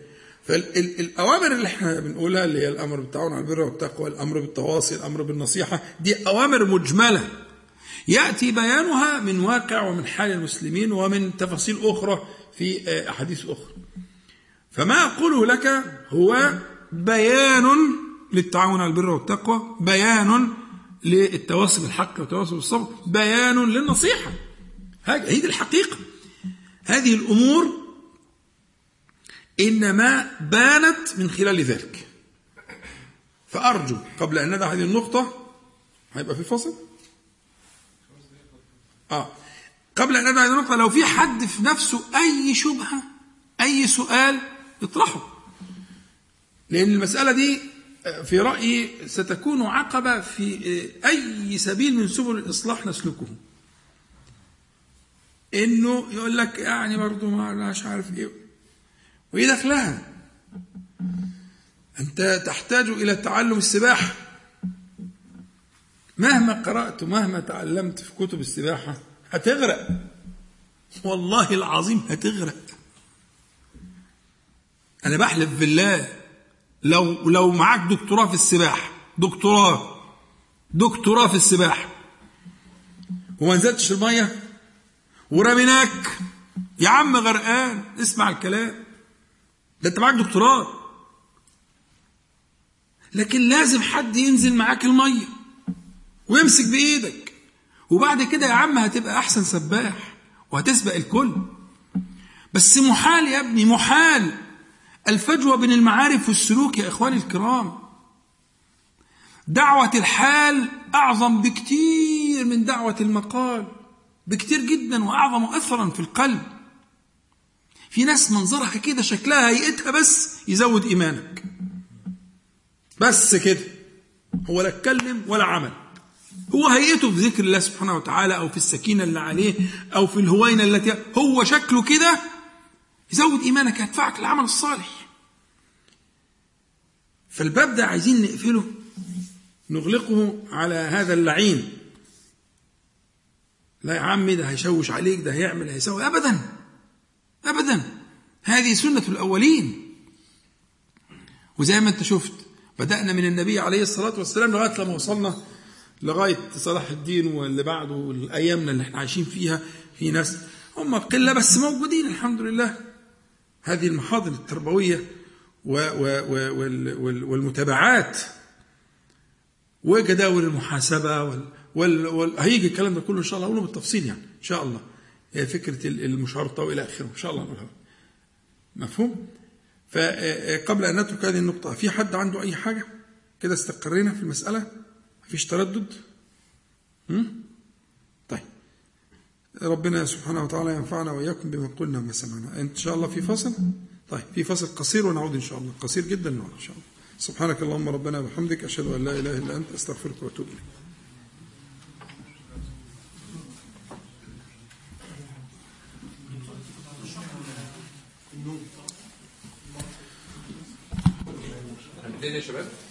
فالأوامر اللي إحنا بنقولها اللي هي الأمر بالتعاون على البر والتقوى الأمر بالتواصي الأمر بالنصيحة دي أوامر مجملة. يأتي بيانها من واقع ومن حال المسلمين ومن تفاصيل أخرى في آه، أحاديث أخرى. فما أقوله لك هو بيان للتعاون على البر والتقوى بيان للتواصي بالحق والتواصي بالصبر بيان للنصيحة. هذه دي الحقيقة. هذه الأمور إنما بانت من خلال ذلك. فأرجو قبل أن ندع هذه النقطة هيبقى في فصل آه. قبل أن ندع هذه النقطة لو في حد في نفسه أي شبهة أي سؤال اطرحه. لأن المسألة دي في رأيي ستكون عقبة في أي سبيل من سبل الإصلاح نسلكه. إنه يقول لك يعني برضه ما مش عارف إيه. وإيه دخلها أنت تحتاج إلى تعلم السباحة. مهما قرأت ومهما تعلمت في كتب السباحة هتغرق. والله العظيم هتغرق. أنا بحلف بالله. لو لو معاك دكتوراه في السباحة دكتوراه دكتوراه في السباحة. وما نزلتش المية؟ ورميناك. يا عم غرقان. اسمع الكلام. ده انت معاك دكتوراه. لكن لازم حد ينزل معاك المية ويمسك بإيدك. وبعد كده يا عم هتبقى أحسن سباح وهتسبق الكل. بس محال يا ابني محال. الفجوة بين المعارف والسلوك يا إخواني الكرام. دعوة الحال أعظم بكتير من دعوة المقال بكتير جدا وأعظم اثرا في القلب. في ناس منظرها كده شكلها هيئتها بس يزود إيمانك. بس كده هو لا اتكلم ولا عمل. هو هيئته في ذكر الله سبحانه وتعالى أو في السكينة اللي عليه أو في الهوينة التي هو شكله كده يزود إيمانك يدفعك للعمل الصالح. فالباب ده عايزين نقفله نغلقه على هذا اللعين. لا يا عمي ده هيشوش عليك ده هيعمل هيسوي. ابدا ابدا. هذه سنة الأولين. وزي ما أنت شفت بدأنا من النبي عليه الصلاة والسلام لغاية لما وصلنا لغاية صلاح الدين واللي بعده والايامنا اللي إحنا عايشين فيها. في ناس هم قلة بس موجودين الحمد لله. هذه المحاضن التربوية والمتابعات وجداول المحاسبة وال هيجي الكلام ده كله إن شاء الله أقوله بالتفصيل يعني إن شاء الله. فكرة المشارطة وإلى آخره إن شاء الله نقولها مفهوم؟ فقبل أن نترك هذه النقطة في حد عنده أي حاجة؟ كده استقرينا في المسألة؟ مفيش تردد؟ طيب. ربنا سبحانه وتعالى ينفعنا وإياكم بما قلنا وما سمعنا. إن شاء الله في فصل طيب في فصل قصير ونعود إن شاء الله. قصير جدا نعود إن شاء الله. سبحانك اللهم ربنا وبحمدك أشهد أن لا إله إلا أنت أستغفرك وأتوب إليك. يا شباب؟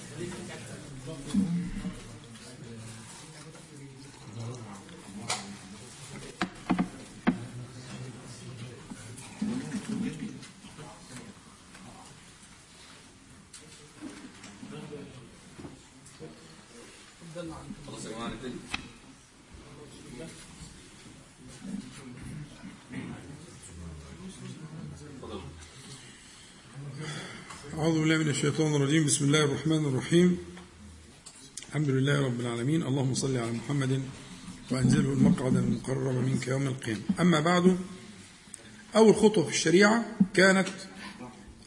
أعوذ بالله من الشيطان الرجيم. بسم الله الرحمن الرحيم. الحمد لله رب العالمين. اللهم صل على محمد وأنزله المقعد المقرب منك يوم القيامة. أما بعد أول خطوة في الشريعة كانت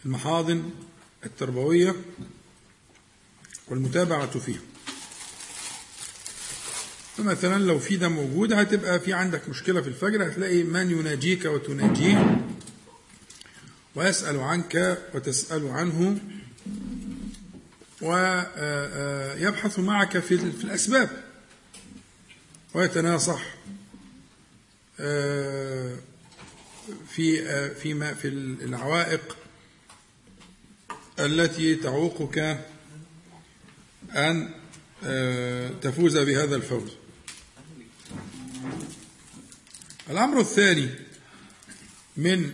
المحاضن التربوية والمتابعة فيها. فمثلا لو في ده موجود هتبقى في عندك مشكلة في الفجر هتلاقي من يناجيك وتناجيه. ويسأل عنك وتسأل عنه ويبحث معك في الأسباب ويتناصح في فيما في العوائق التي تعوقك أن تفوز بهذا الفوز. الأمر الثاني من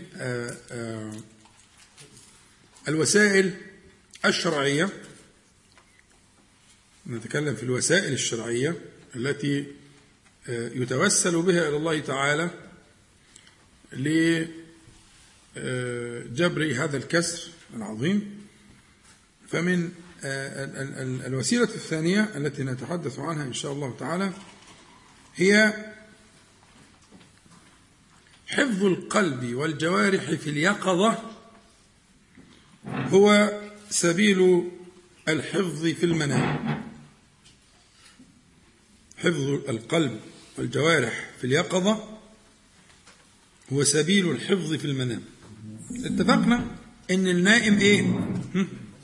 الوسائل الشرعية. نتكلم في الوسائل الشرعية التي يتوسل بها إلى الله تعالى لجبر هذا الكسر العظيم. فمن الوسيلة الثانية التي نتحدث عنها إن شاء الله تعالى هي حفظ القلب والجوارح في اليقظة هو سبيل الحفظ في المنام. حفظ القلب والجوارح في اليقظة هو سبيل الحفظ في المنام. اتفقنا إن النائم إيه؟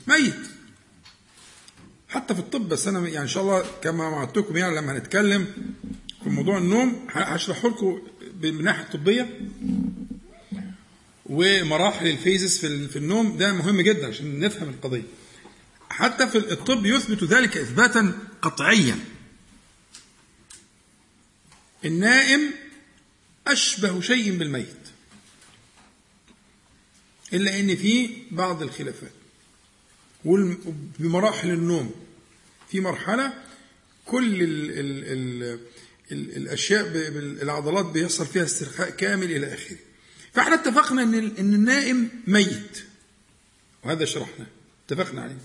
ميت. حتى في الطب بس أنا يعني إن شاء الله كما وعدتكم يعني لما هنتكلم في موضوع النوم هشرحه لكم من الناحيه الطبية ومراحل الفيزز في النوم ده مهم جدا عشان نفهم القضية. حتى في الطب يثبت ذلك اثباتا قطعيا. النائم أشبه شيء بالميت إلا إن في بعض الخلافات. بمراحل النوم في مرحلة كل ال ال ال ال الأشياء ب- بال- العضلات بيحصل فيها استرخاء كامل إلى آخره. فإحنا اتفقنا إن ال- إن النائم ميت. وهذا شرحناه. اتفقنا عليه.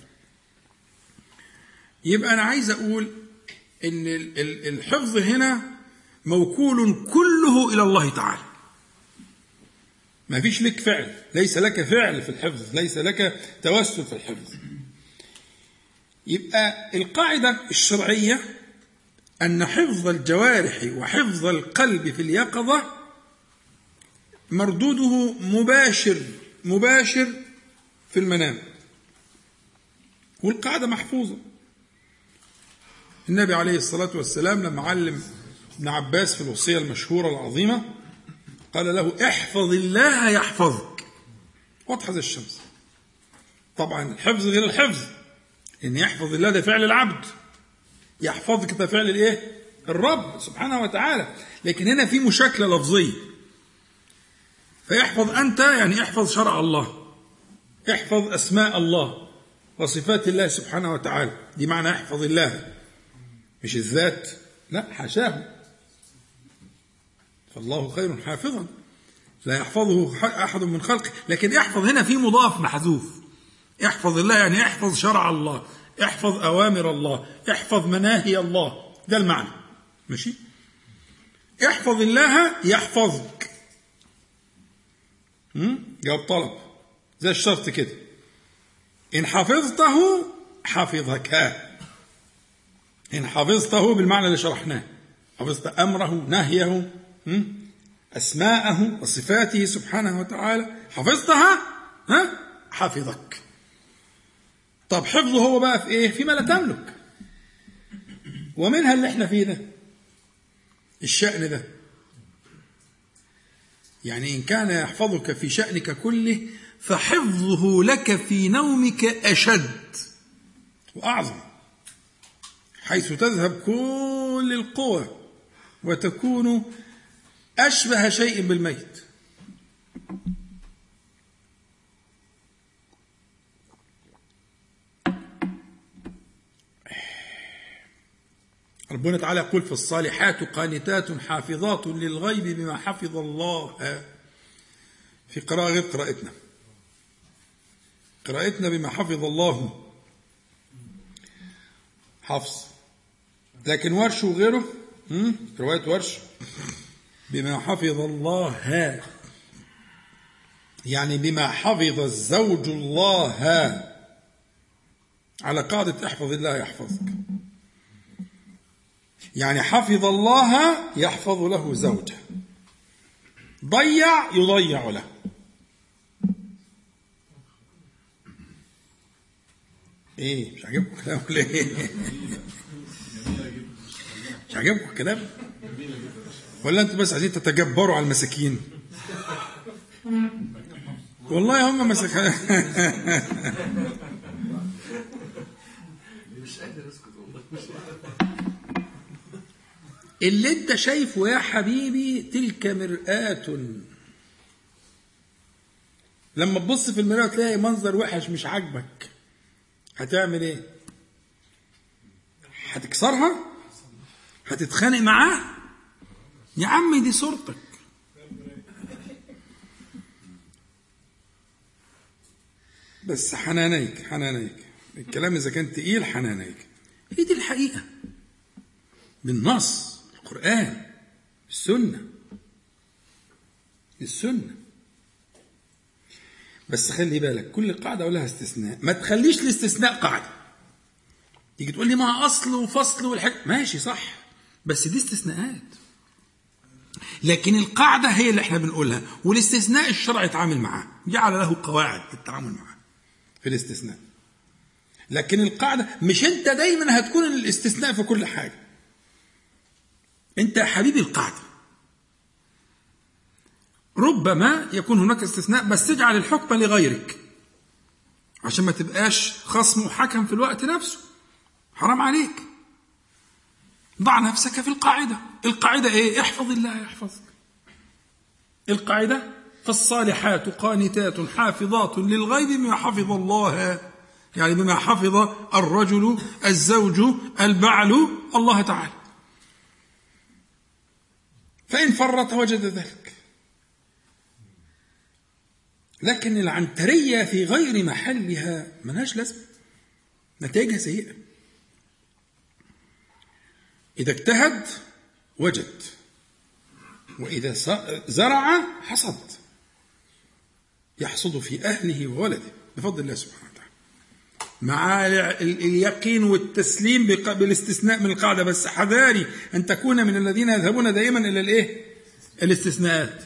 يبقى أنا عايز ال- ال- الحفظ هنا موكول كله إلى الله تعالى. ما فيش لك فعل. ليس لك فعل في الحفظ. ليس لك توسل في الحفظ. يبقى القاعدة الشرعية أن حفظ الجوارح وحفظ القلب في اليقظة مردوده مباشر مباشر في المنام. والقاعدة محفوظة. النبي عليه الصلاة والسلام لما علم ابن عباس في الوصية المشهورة العظيمة قال له احفظ الله يحفظك. واضحة زي الشمس. طبعا الحفظ غير الحفظ. إن يحفظ الله ده فعل العبد. يحفظك فعل الايه؟ الرب سبحانه وتعالى. لكن هنا في مشاكلة لفظية. فيحفظ أنت يعني احفظ شرع الله. احفظ أسماء الله وصفات الله سبحانه وتعالى. دي معنى احفظ الله. مش الذات. لا حاشاه. فالله خير حافظا. لا يحفظه أحد من خلقه. لكن احفظ هنا في مضاف محذوف. احفظ الله يعني احفظ شرع الله. احفظ أوامر الله احفظ مناهي الله. ده المعنى. ماشي؟ احفظ الله يحفظك؟ جواب طلب. زي الشرط كده. إن حفظته حفظك. إن حفظته بالمعنى اللي شرحناه. حفظت أمره نهيه هم؟ أسماءه وصفاته سبحانه وتعالى. حفظتها ها؟ حفظك. طب حفظه هو بقى في إيه؟ فيما لا تملك. ومنها اللي إحنا فيه ده الشأن ده. يعني إن كان يحفظك في شأنك كله فحفظه لك في نومك أشد وأعظم حيث تذهب كل القوى وتكون أشبه شيء بالميت. ربنا تعالى يقول في الصالحات قانتات حافظات للغيب بما حفظ الله. في قراءة غير قراءتنا. قراءتنا بما حفظ الله. حفظ. لكن ورش وغيره؟ رواية ورش. بما حفظ الله. يعني بما حفظ الزوج الله. على قاعدة احفظ الله يحفظك. يعني حفظ الله يحفظ له زوجه. ضيع يضيع له. إيه مش عاجبكم الكلام ولا إيه؟ مش عاجبكم الكلام؟ ولا أنتوا بس عايزين تتجبروا على المساكين؟ والله هم مساكين. [laughs] اللي انت شايفه يا حبيبي تلك مرآة. لما تبص في المراية تلاقي منظر وحش مش عاجبك. هتعمل إيه؟ هتكسرها؟ هتتخانق معاه؟ يا عم دي صورتك. بس حنانيك حنانيك. الكلام إذا كان تقيل حنانيك. هي دي الحقيقة؟ بالنص. القرآن السنة. السنة. بس خلي بالك كل قاعدة ولها استثناء. ما تخليش الاستثناء قاعدة. تيجي تقول لي ما أصل وفصل والحاجة ماشي صح بس دي استثناءات. لكن القاعدة هي اللي إحنا بنقولها والاستثناء الشرع يتعامل معاه جعل له قواعد للتعامل معاه في الاستثناء. لكن القاعدة مش أنت دايما هتكون الاستثناء في كل حاجة. انت يا حبيبي القاعدة. ربما يكون هناك استثناء بس تجعل الحكم لغيرك. عشان ما تبقاش خصم وحكم في الوقت نفسه. حرام عليك. ضع نفسك في القاعدة. القاعدة إيه؟ احفظ الله يحفظك. القاعدة فالصالحات قانتات حافظات للغيب بما حفظ الله. يعني بما حفظ الرجل الزوج البعل الله تعالى. فإن فرط وجد ذلك. لكن العنترية في غير محلها ملهاش لازمة. نتائجها سيئة. إذا اجتهد وجد. وإذا زرع حصد. يحصد في أهله وولده. بفضل الله سبحانه. مع اليقين والتسليم بالاستثناء من القاعدة. بس حذاري أن تكون من الذين يذهبون دائما إلى الإيه؟ الاستثناءات.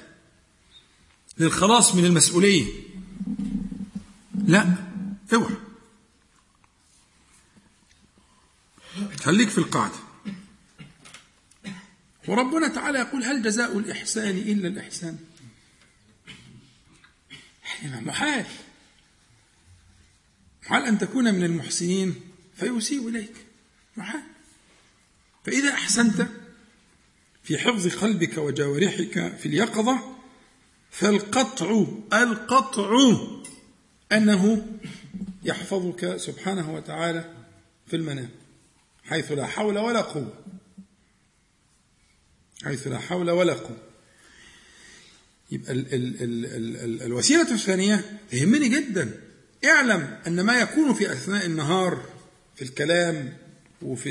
للخلاص من المسؤولية لا اوعى. خليك في القاعدة. وربنا تعالى يقول هل جزاء الإحسان إلا الإحسان؟ محال. محال أن تكون من المحسنين فيسيء إليك. محال. فإذا أحسنت في حفظ قلبك وجوارحك في اليقظة فالقطع القطع أنه يحفظك سبحانه وتعالى في المنام حيث لا حول ولا قوة. حيث لا حول ولا قوة. يبقى ال ال ال ال ال الوسيلة الثانية تهمني جدا. اعلم أن ما يكون في أثناء النهار في الكلام وفي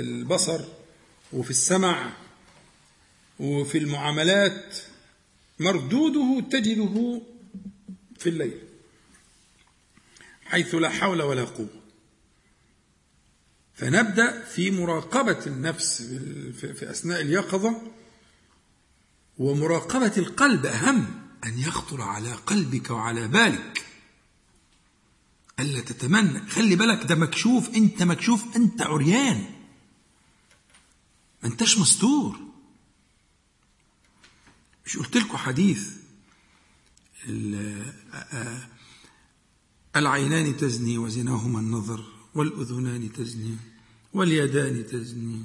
البصر وفي السمع وفي المعاملات مردوده تجده في الليل حيث لا حول ولا قوة. فنبدأ في مراقبة النفس في أثناء اليقظة ومراقبة القلب أهم أن يخطر على قلبك وعلى بالك ألا تتمنى. خلي بالك ده مكشوف. أنت مكشوف. أنت عريان. ما أنتش مستور. مش قلت لكم حديث العينان تزني وزناهما النظر والأذنان تزني واليدان تزني.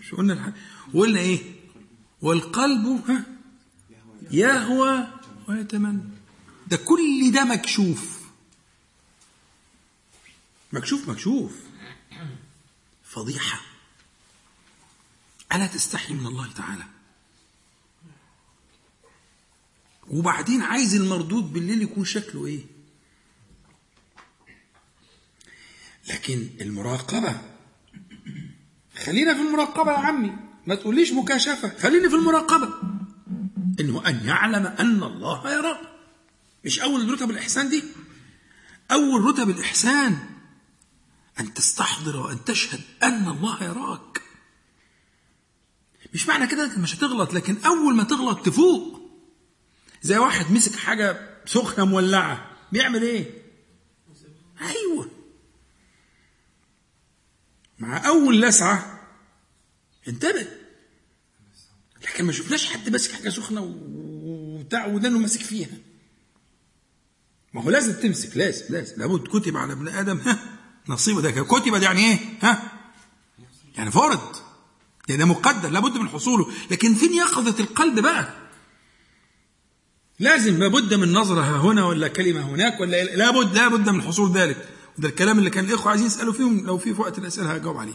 شو قلنا الحق وقلنا إيه؟ والقلب يهوى ويتمنى. ده كل ده مكشوف. مكشوف مكشوف. فضيحة. ألا تستحي من الله تعالى. وبعدين عايز المردود بالليل يكون شكله إيه؟ لكن المراقبة. خلينا في المراقبة يا عمي. ما تقوليش مكاشفة. خليني في المراقبة. إنه أن يعلم أن الله يراه مش أول رتب الإحسان دي؟ أول رتب الإحسان. أن تستحضر وأن تشهد أن الله يراك. مش معنى كده إنك مش هتغلط لكن أول ما تغلط تفوق. زي واحد مسك حاجة سخنة مولعة بيعمل إيه؟ أيوه. مع أول لسعة انتبه. لكن ما شفناش حد ماسك حاجة سخنة وبتاع ودانه ماسك فيها. ما هو لازم تمسك لازم لازم. لابد كتب على ابن آدم ها نصيبه ده. كتب ده يعني إيه؟ ها؟ يعني فرض يعني ده مقدر لابد من حصوله. لكن فين يقظة القلب بقى؟ لازم لابد من نظرة هنا ولا كلمة هناك ولا لابد لابد من حصول ذلك. ده الكلام اللي كان الإخوة عايزين يسألوا فيهم لو في وقت الأسئلة هجاوب عليه.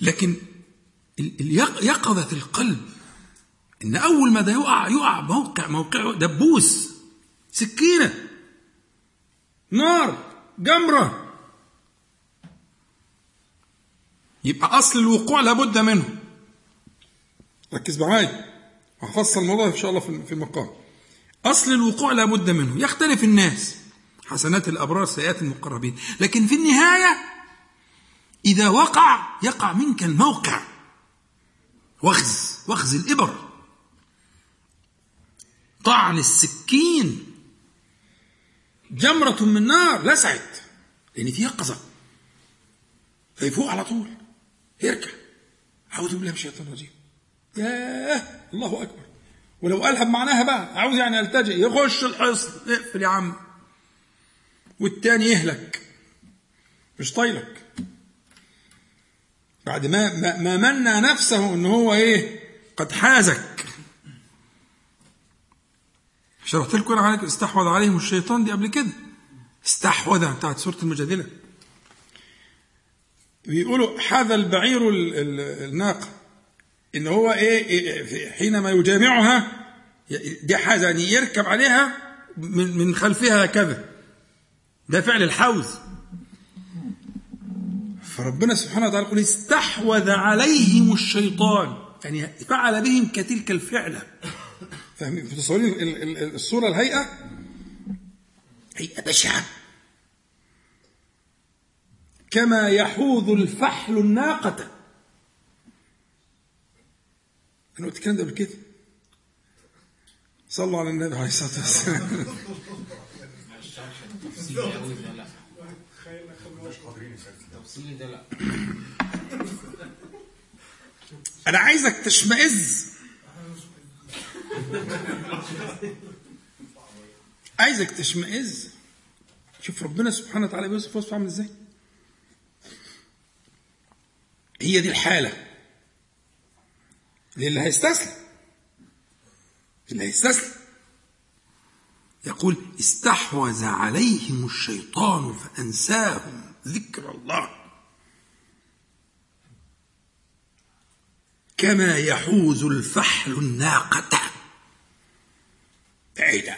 لكن يقظه القلب إن أول ما ده يقع يقع موقع موقعه دبوس سكينة نار. جمرة. يبقى أصل الوقوع لابد منه. ركز معايا. وهفصل الموضوع إن شاء الله في المقام. أصل الوقوع لابد منه. يختلف الناس. حسنات الأبرار سيئات المقربين. لكن في النهاية إذا وقع يقع منك الموقع. وخز وخز الإبر. طعن السكين. جمرة من نار لسعت لأن في يقظة فيفوق على طول. يرجع أعوذ بالله من الشيطان الرجيم. ياه الله أكبر. ولو قالها بمعناها بقى. أعوذ يعني ألتجئ. يخش الحصن. اقفل يا عم. والتاني يهلك. مش طايلك. بعد ما, ما منى نفسه إن هو إيه؟ قد حازك. شرحت لكم عليك استحوذ عليهم الشيطان دي قبل كده. استحوذ بتاعت سورة المجادلة. بيقولوا حاذا البعير ال- ال- الناقة. إن هو إيه إيه في- حينما يجامعها دي حاجة يعني يركب عليها من من خلفها كذا ده فعل الحوز فربنا سبحانه وتعالى يقول استحوذ عليهم الشيطان. يعني فعل بهم كتلك الفعلة. فاهمين؟ متصورين ال- ال- ال- الصورة الهيئة. هيئة بشعة. كما يحوذ الفحل الناقة. أنا قلت الكلام ده قبل كده. صلوا على النبي عليه الصلاة والسلام. أنا عايزك تشمئز. [laughs] عايزك تشمئز. شوف ربنا سبحانه وتعالى بيوصف وصفه عامل إزاي. هي دي الحالة. للي هيستسلم. اللي هيستسلم. يقول استحوذ عليهم الشيطان فأنساهم ذكر الله. كما يحوز الفحل الناقة. ده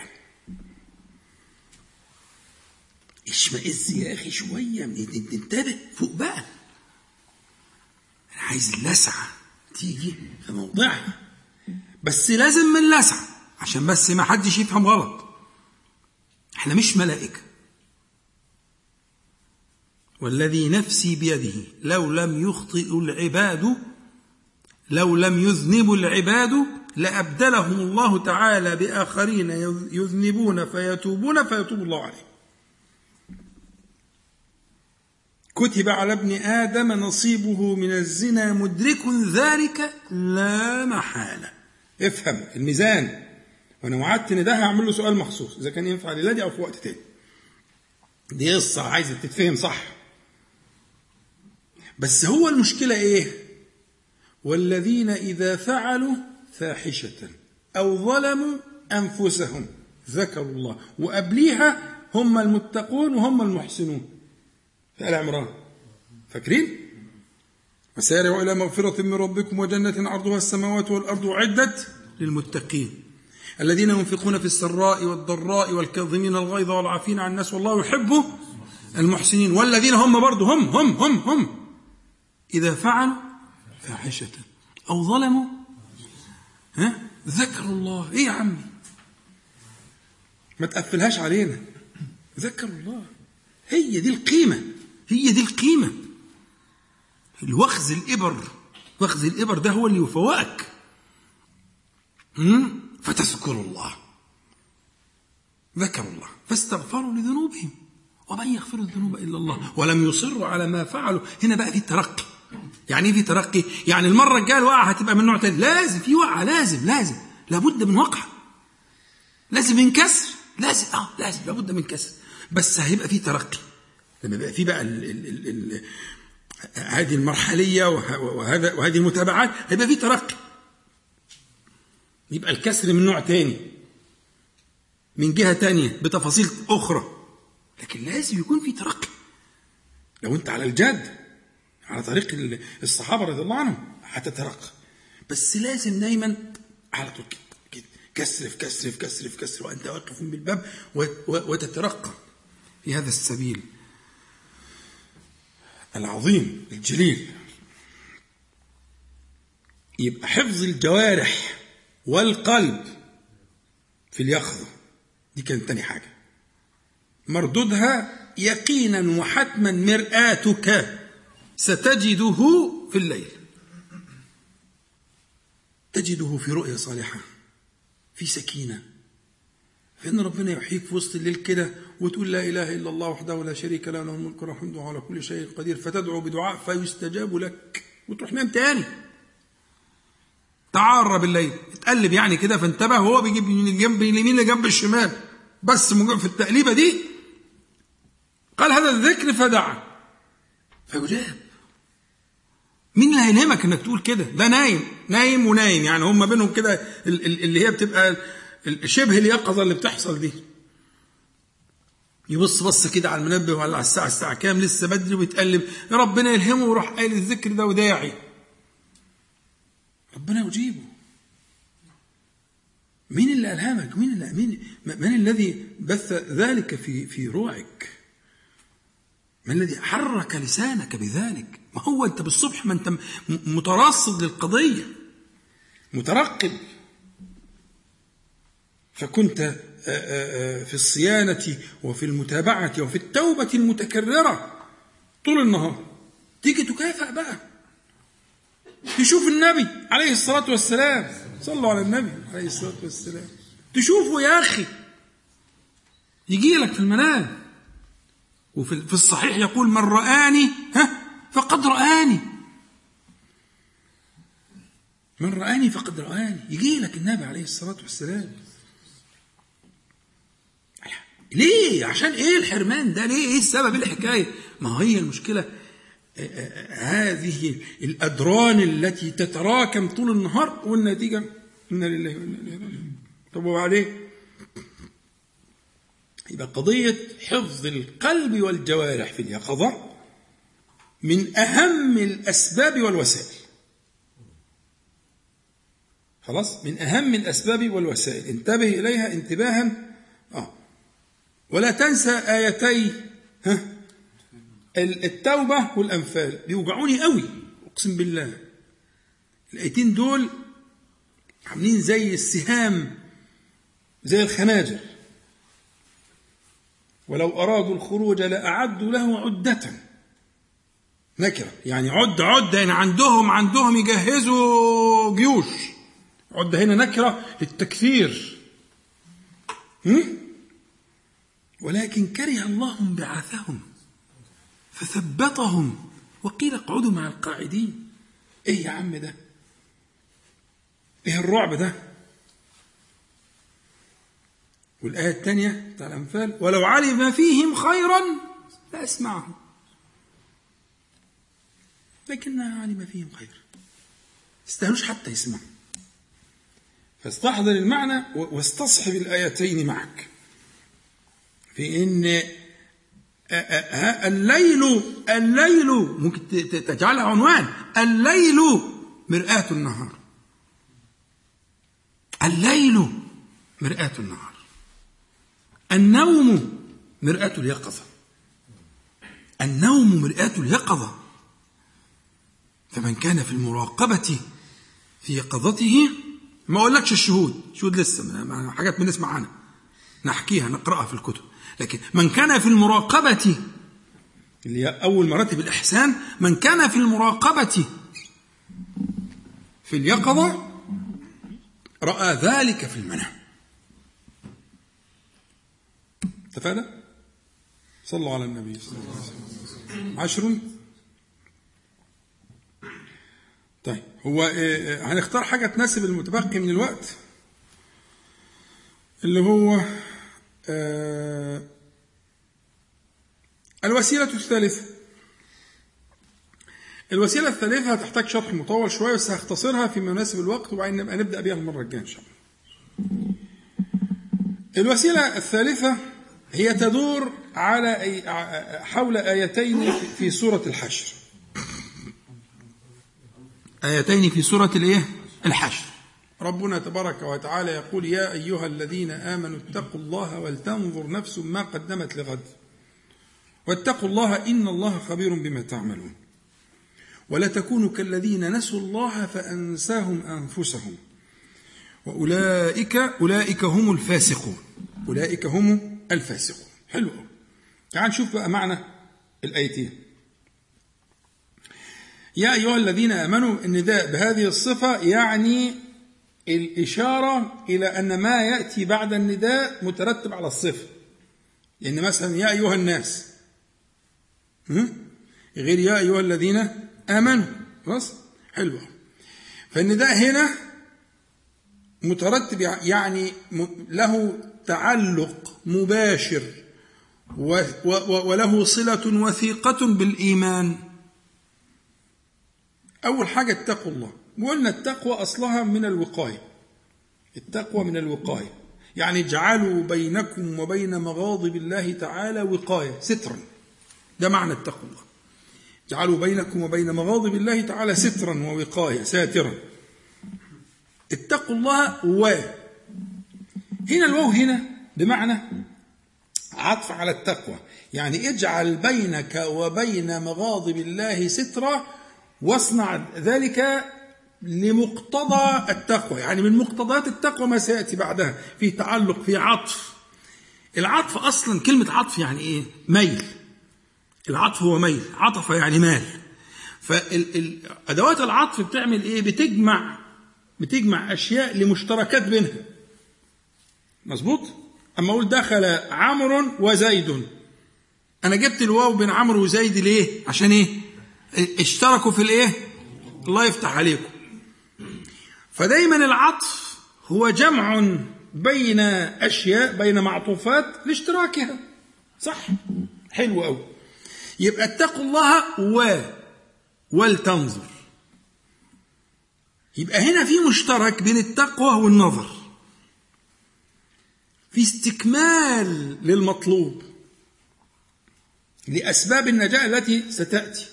اشمئز يا أخي شوية. انتبه فوق بقى. أنا عايز اللسعه تيجي. في موضعها بس لازم من لسعة. عشان بس ما حدش يفهم غلط. إحنا مش ملائكة. والذي نفسي بيده. لو لم يخطئ العباد. لو لم يذنبوا العباد. لأبدلهم الله تعالى بآخرين يذنبون فيتوبون فيتوب الله عليهم كتب على ابن آدم نصيبه من الزنا مدرك ذلك لا محالة. افهم الميزان. وأنا وعدت إن ده هعمل له سؤال مخصوص. إذا كان ينفع ليلادي أو في وقت تاني. دي قصة عايزة تتفهم صح. بس هو المشكلة إيه؟ والذين إذا فعلوا فاحشة أو ظلموا أنفسهم ذكروا الله. وقبليها هم المتقون وهم المحسنون. في آل عمران فاكرين؟ وسارعوا إلى مغفرة من ربكم وجنة عرضها السماوات والأرض أعدت للمتقين. الذين ينفقون في السراء والضراء والكاظمين الغيظ والعافين عن الناس والله يحب المحسنين. والذين هم برضه هم هم هم هم. إذا فعلوا فاحشة أو ظلموا ها? ذكروا الله. إيه يا عمي؟ ما تقفلهاش علينا. ذكروا الله. هي دي القيمة. هي دي القيمة. الوخز الإبر. وخز الإبر ده هو اللي يفوقك؟ فتذكروا الله. ذكروا الله. فاستغفروا لذنوبهم. ومن يغفر الذنوب إلا الله. ولم يصروا على ما فعلوا. هنا بقى في ترقي يعني إيه في ترقي؟ يعني المرة الجاية الوقعة هتبقى من نوع تاني. لازم في وقعة لازم لازم. لابد من وقعة. لازم من كسر لازم آه لازم. لابد من كسر. بس هيبقى في ترقي. لما يبقى في بقى هذه المرحلية وه- وهذا وهذه المتابعات هيبقى في ترقي. يبقى الكسر من نوع تاني. من جهة تانية بتفاصيل أخرى. لكن لازم يكون في ترقي. لو أنت على الجاد على طريق ال- الصحابة رضي الله عنهم هتترقى بس لازم دايما على طول كده- كسر في كسر في كسر في كسر وانت واقف بالباب وتترقى. في هذا السبيل العظيم الجليل. يبقى حفظ الجوارح والقلب في اليقظه دي كانت تاني حاجة. مردودها يقينا وحتما مرآتك. ستجده في الليل. تجده في رؤيا صالحة في سكينة. فإن ربنا يحييك في وسط الليل كده وتقول لا إله إلا الله وحده لا شريك له له الملك والحمد وهو على كل شيء قدير فتدعو بدعاء فيستجاب لك وتروح نام تاني. تعار بالليل. اتقلب يعني كده فانتبه وهو بيجيب من الجنب اليمين لجنب الشمال. بس في التقليبة دي. قال هذا الذكر فدعا. فيجاب. مين اللي هيلهمك إنك تقول كده؟ ده نايم نايم ونايم. يعني هم بينهم كده ال- ال- اللي هي بتبقى شبه اليقظة اللي بتحصل دي. يبص بص كده على المنبه ولا على الساعة الساعة كام؟ لسه بدري ويتقلب. ربنا يلهمه ويروح قايل الذكر ده وداعي. ربنا يجيبه. مين اللي ألهمك؟ مين اللي مين من الذي بث ذلك في في روعك؟ من الذي حرك لسانك بذلك؟ ما هو انت بالصبح ما انت مترصد للقضية. مترقب. فكنت آه، آه، آه، في الصيانة وفي المتابعة وفي التوبة المتكررة طول النهار. تيجي تكافئ بقى. تشوف النبي عليه الصلاة والسلام. صلوا على النبي عليه الصلاة والسلام. تشوفه يا أخي. يجي لك في المنام. وفي في الصحيح يقول من رآني ها؟ فقد رآني. من رآني فقد رآني. يجي لك النبي عليه الصلاة والسلام. ليه؟ عشان إيه الحرمان ده؟ ليه؟ إيه السبب؟ إيه الحكاية؟ ما هي المشكلة. آه، آه، هذه الأدران التي تتراكم طول النهار والنتيجة إنا لله إليه راجعون. طب وبعدين؟ يبقى قضية حفظ القلب والجوارح في اليقظة من أهم الأسباب والوسائل. خلاص؟ من أهم الأسباب والوسائل. انتبه إليها انتباها. آه. ولا تنسى آيتي ها التوبة والأنفال. بيوجعوني قوي أقسم بالله. الآيتين دول عاملين زي السهام زي الخناجر. ولو أرادوا الخروج لأعدوا له عدة. نكرة. يعني عد عدة يعني عندهم عندهم يجهزوا جيوش. عدة هنا نكرة للتكثير؟ ولكن كره الله انبعاثهم فثبطهم وقيل اقعدوا مع القاعدين. إيه يا عم ده؟ إيه الرعب ده؟ والآية الثانية بتاع الأنفال ولو علم فيهم خيرا لأسمعهم. لكن علم فيهم خير. استهلوش حتى يسمعوا. فاستحضر المعنى واستصحب الآيتين معك. في إن الليل الليل ممكن تجعلها عنوان. الليل مرآة النهار. الليل مرآة النهار. النوم مرآة اليقظة. النوم مرآة اليقظة. فمن كان في المراقبة في يقظته ما أقولكش الشهود شهود لسه حاجات بنسمع عنها. نحكيها نقرأها في الكتب. لكن من كان في المراقبة اللي هي أول مراتب الإحسان من كان في المراقبة في اليقظة رأى ذلك في المنام اتفقنا؟ صلوا على النبي صلى الله عليه وسلم. عشر طيب هو هنختار حاجة تناسب المتبقي من الوقت اللي هو آه الوسيلة الثالثة الوسيلة الثالثة هتحتاج شرح مطول شوية بس هختصرها في مناسب الوقت وبعدين نبقى نبدأ بيها المرة الجاية إن شاء الله. الوسيلة الثالثة هي تدور على حول آيتين في سورة الحشر. آيتين في سورة الإيه؟ الحشر. ربنا تبارك وتعالى يقول يا أيها الذين آمنوا اتقوا الله ولتنظر نفس ما قدمت لغد. واتقوا الله إن الله خبير بما تعملون. ولا تكونوا كالذين نسوا الله فأنساهم أنفسهم. وأولئك أولئك هم الفاسقون. أولئك هم الفاسقون. حلو. تعال نشوف بقى معنى الآيتين. يا أيها الذين آمنوا النداء بهذه الصفة يعني الإشارة إلى أن ما يأتي بعد النداء مترتب على الصفة. لأن مثلا يا أيها الناس. غير يا أيها الذين آمنوا. خلاص حلو. فالنداء هنا مترتب يعني له تعلق مباشر وله صلة وثيقة بالإيمان. أول حاجة اتقوا الله. وقلنا التقوى أصلها من الوقاية. التقوى من الوقاية. يعني اجعلوا بينكم وبين مغاضب الله تعالى وقاية سترا. ده معنى التقوى الله. اجعلوا بينكم وبين مغاضب الله تعالى سترا ووقاية ساترا. اتقوا الله و. هنا الواو هنا بمعنى عطف على التقوى. يعني اجعل بينك وبين مغاضب الله سترا واصنع ذلك لمقتضى التقوى. يعني من مقتضيات التقوى ما سيأتي بعدها. في تعلق في عطف. العطف أصلا كلمة عطف يعني إيه؟ ميل. العطف هو ميل. عطف يعني مال. فأدوات العطف بتعمل إيه؟ بتجمع بتجمع أشياء لمشتركات بينها. مظبوط؟ أما أقول دخل عمرو وزيد. أنا جبت الواو بين عمرو وزيد ليه؟ عشان إيه؟ اشتركوا في الإيه؟ الله يفتح عليكم. فدايما العطف هو جمع بين أشياء بين معطوفات لاشتراكها. صح؟ حلو قوي يبقى اتقوا الله و ولتنظر. يبقى هنا في مشترك بين التقوى والنظر. في استكمال للمطلوب لأسباب النجاة التي ستأتي.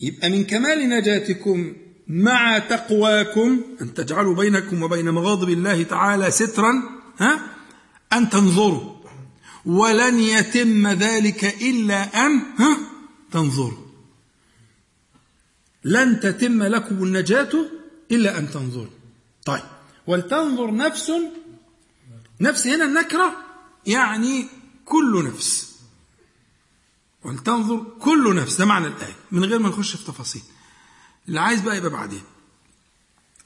يبقى من كمال نجاتكم مع تقواكم أن تجعلوا بينكم وبين مغاضب الله تعالى سترا ها؟ أن تنظروا. ولن يتم ذلك إلا أن ها؟ تنظروا. لن تتم لكم النجاة إلا أن تنظروا. طيب. ولتنظر نفس نفس هنا النكرة يعني كل نفس. ولتنظر كل نفس ده معنى الآية من غير ما نخش في تفاصيل. اللي عايز بقى يبقى بعدين.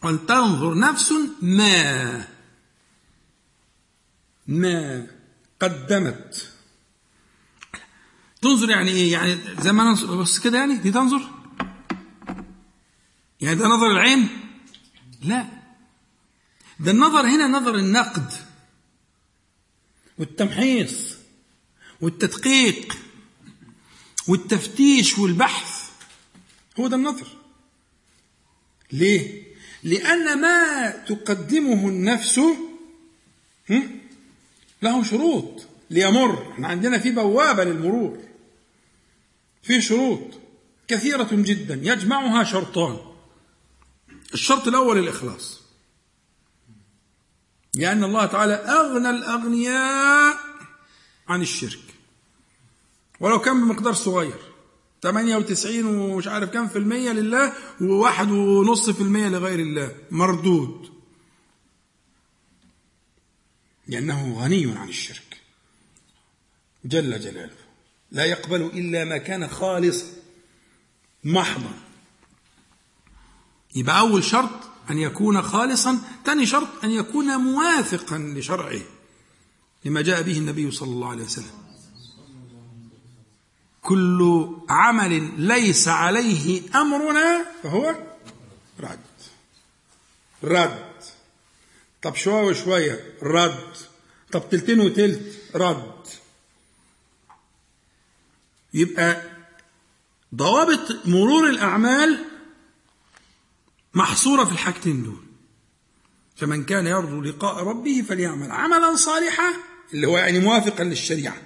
ولتنظر نفس ما ما قدمت. تنظر يعني إيه؟ يعني زي ما أنا بص كده يعني دي تنظر؟ يعني ده نظر العين؟ لا. ده النظر هنا نظر النقد والتمحيص والتدقيق. والتفتيش والبحث هو ده النظر. ليه؟ لأن ما تقدمه النفس له شروط ليمر. إحنا عندنا في بوابة للمرور. في شروط كثيرة جدا يجمعها شرطان. الشرط الأول الإخلاص. لأن الله تعالى أغنى الأغنياء عن الشرك. ولو كان بمقدار صغير. 98 ومش عارف كام في المية لله وواحد ونص في المية لغير الله. مردود. لأنه غني عن الشرك. جل جلاله. لا يقبل إلا ما كان خالصا. محضا. يبقى أول شرط أن يكون خالصا ثاني شرط أن يكون موافقا لشرعه. لما جاء به النبي صلى الله عليه وسلم. كل عمل ليس عليه أمرنا فهو رد. رد. طب شوية وشوية. رد. طب تلتين وتلت. رد. يبقى ضوابط مرور الأعمال محصورة في الحاجتين دول. فمن كان يرجو لقاء ربه فليعمل عملا صالحا اللي هو يعني موافقا للشريعة.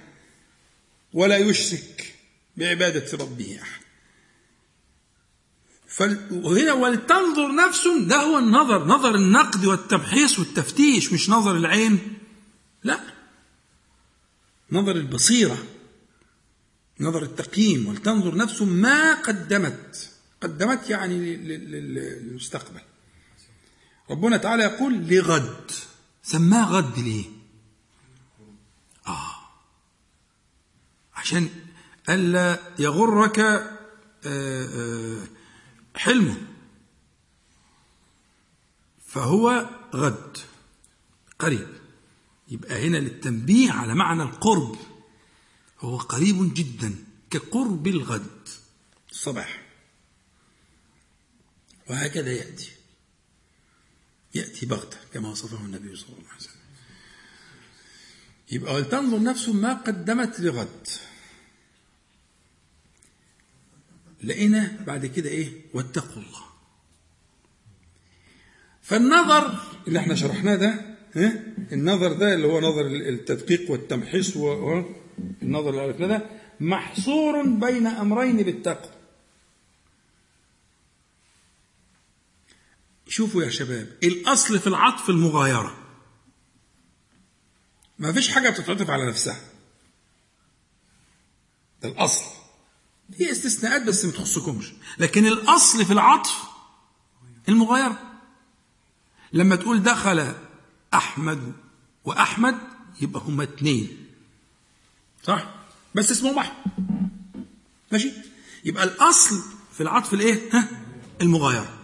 ولا يشرك. بعبادة ربه أحد. وهنا ولتنظر نفس ده هو النظر نظر النقد والتبحيث والتفتيش مش نظر العين. لا. نظر البصيرة نظر التقييم ولتنظر نفس ما قدمت. قدمت يعني للمستقبل. ربنا تعالى يقول لغد. سماه غد ليه؟ آه. عشان ألا يغرك حلمه. فهو غد قريب. يبقى هنا للتنبيه على معنى القرب. هو قريب جدا كقرب الغد. الصباح. وهكذا يأتي. يأتي بغتة كما وصفه النبي صلى الله عليه وسلم. يبقى ولتنظر نفس ما قدمت لغد. لقينا بعد كده إيه؟ واتقوا الله. فالنظر اللي إحنا شرحناه ده ها؟ النظر ده اللي هو نظر التدقيق والتمحيص والنظر اللي عرفناه ده محصور بين أمرين بالتقوى. شوفوا يا شباب الأصل في العطف المغايرة. ما فيش حاجة بتتعطف على نفسها. ده الأصل. هي استثناءات بس ما تخصكمش. لكن الأصل في العطف المغايرة. لما تقول دخل أحمد وأحمد يبقى هما اتنين. صح؟ بس اسمهم احمد ماشي؟ يبقى الأصل في العطف الإيه؟ ها؟ المغايرة.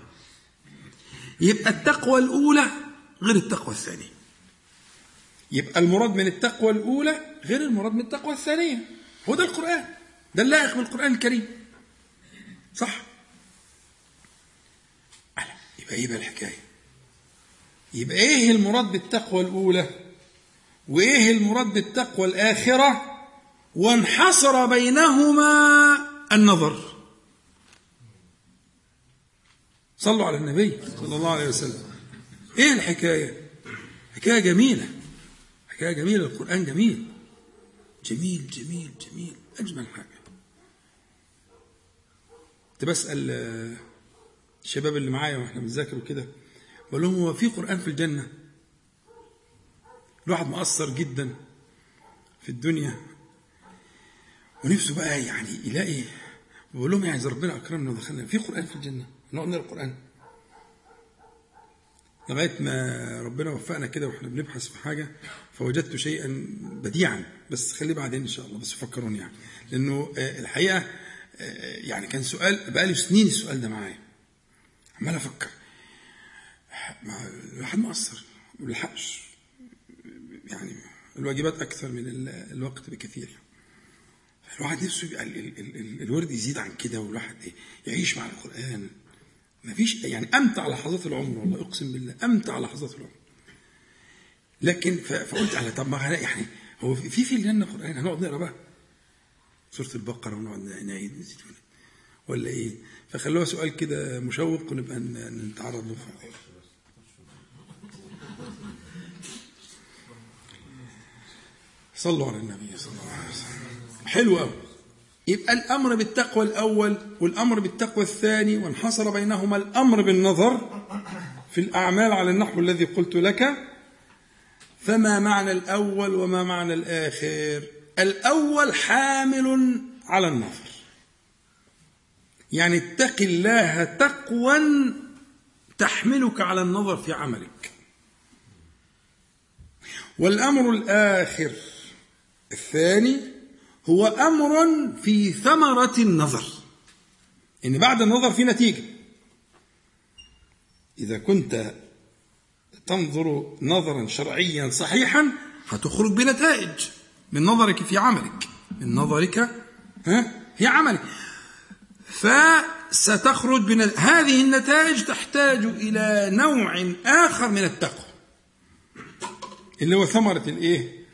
يبقى التقوى الأولى غير التقوى الثانية. يبقى المراد من التقوى الأولى غير المراد من التقوى الثانية. هو ده القرآن. ده اللائق بالقران الكريم. صح؟ يبقى إيه بقى الحكاية؟ يبقى إيه المراد بالتقوى الأولى؟ وإيه المراد بالتقوى الآخرة؟ وانحصر بينهما النظر. صلوا على النبي صلى الله عليه وسلم. إيه الحكاية؟ حكاية جميلة. حكاية جميلة. القرآن جميل. جميل جميل جميل. أجمل حاجة. كنت بسأل آه، الشباب اللي معايا وإحنا بنذاكر وكده بقول لهم هو في قرآن في الجنة؟ الواحد مقصر جدا في الدنيا. ونفسه بقى يعني يلاقي بقول لهم يعني اذا ربنا أكرمنا ودخلنا. في قرآن في الجنة؟ نقعد نقرأ القرآن. لغاية ما ربنا وفقنا كده وإحنا بنبحث في حاجة فوجدت شيئا بديعا. بس خليه بعدين إن شاء الله. بس فكروني يعني. لأنه آه، الحقيقة يعني كان سؤال بقالي سنين السؤال ده معايا. عمال أفكر. ما الواحد مقصر ما بيلحقش. يعني الواجبات أكثر من ال- الوقت بكثير. الواحد نفسه يبقى ال- ال- ال- ال- الورد يزيد عن كده والواحد إيه يعيش مع القرآن. ما فيش يعني أمتع لحظات العمر والله أقسم بالله أمتع لحظات العمر. لكن فقلت على طب ما يعني هو في في الجنة قرآن هنقعد نقرأ بقى؟ سورة البقرة ونقعد نعيد نزيد ولا إيه؟ فخلوها سؤال كده مشوق ونبقى نتعرض له. صلوا على النبي صلى الله عليه وسلم. حلو قوي يبقى الأمر بالتقوى الأول والأمر بالتقوى الثاني وانحصر بينهما الأمر بالنظر في الأعمال على النحو الذي قلت لك. فما معنى الأول وما معنى الآخر؟ الأول حامل على النظر يعني اتق الله تقوى تحملك على النظر في عملك. والأمر الآخر الثاني هو أمر في ثمرة النظر. إن بعد النظر في نتيجة. إذا كنت تنظر نظرا شرعيا صحيحا هتخرج بنتائج. من نظرك في عملك. من نظرك ها؟ في عملك. فستخرج بن... هذه النتائج تحتاج إلى نوع آخر من التقوى. اللي هو ثمرة الإيه؟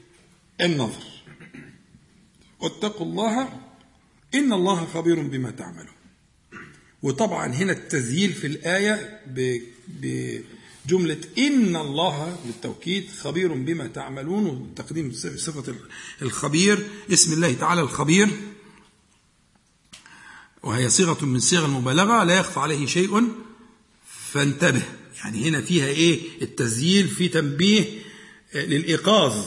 النظر. واتقوا الله إن الله خبير بما تعملون. وطبعا هنا التذييل في الآية ب- بجملة إن الله بالتوكيد خبير بما تعملون وتقديم صفة الخبير. اسم الله تعالى الخبير. وهي صيغة من صيغ المبالغة لا يخفى عليه شيء. فانتبه. يعني هنا فيها إيه؟ التذييل في تنبيه آه، للإيقاظ.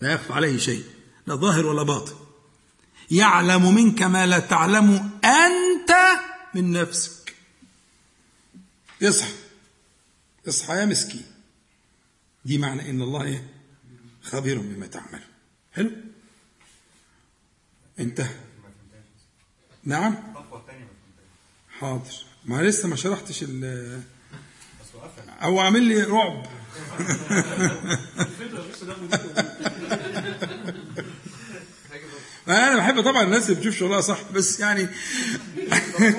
لا يخفى عليه شيء. لا ظاهر ولا باطن. يعلم منك ما لا تعلم أنت من نفسك. اصحى اصحى يا مسكين دي معنى إن الله إيه؟ خبير بما تعمل. حلو؟ انتهى. نعم؟ حاضر. ما لسه ما شرحتش ال أو عامل لي رعب. [laughs] أنا بحب طبعا الناس اللي بتشوف شغلها صح بس يعني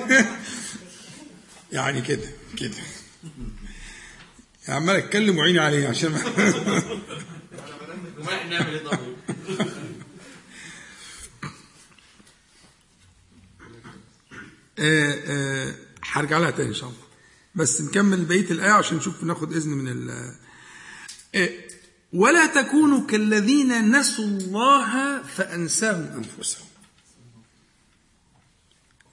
[laughs] يعني كده كده. عمال اتكلم وعيني عليه عشان ما نعمل إيه طيب؟ آه، هرجع لها تاني إن شاء الله بس نكمل بقية الآية عشان نشوف ناخد إذن من ال آه، ولا تكونوا كالذين نسوا الله فأنساهم أنفسهم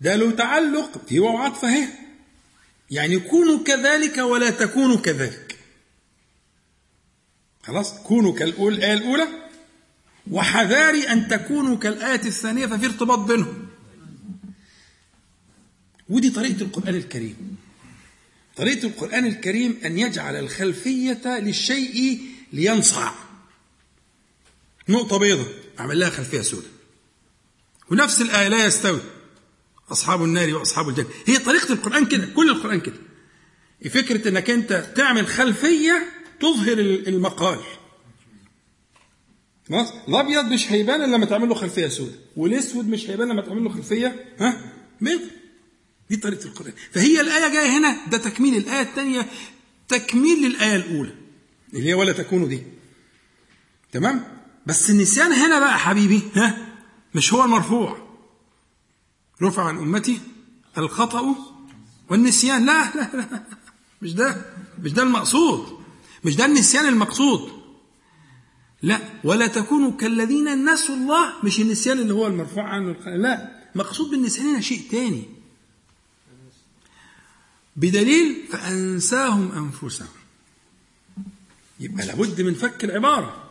ده له تعلق في واو عطف اهي يعني كونوا كذلك ولا تكونوا كذلك. خلاص؟ كونوا كالأولى الآية الأولى وحذاري أن تكونوا كالآية الثانية ففي ارتباط بينهم. ودي طريقة القرآن الكريم. طريقة القرآن الكريم أن يجعل الخلفية للشيء لينصع. نقطة بيضة. أعمل لها خلفية سوداء ونفس الآية لا يستوي. أصحاب النار وأصحاب الجنة. هي طريقة القرآن كده كل القرآن كده. فكرة أنك أنت تعمل خلفية تظهر المقال. خلاص؟ الأبيض مش هيبان إلا لما تعمل له خلفية سوداء والأسود مش هيبان لما تعمل له خلفية ها؟ بيض دي طريقة القرآن. فهي الآية جاية هنا ده تكميل الآية الثانية تكميل للآية الأولى. اللي هي ولا تكونوا دي. تمام؟ بس النسيان هنا بقى حبيبي ها؟ مش هو المرفوع. رفع عن أمتي الخطأ والنسيان. لا لا لا مش ده مش ده المقصود مش ده النسيان المقصود. لا ولا تكونوا كالذين نسوا الله مش النسيان اللي هو المرفوع عنه. لا مقصود بالنسيان هنا شيء تاني. بدليل فأنساهم أنفسهم. يبقى لابد من فك العبارة.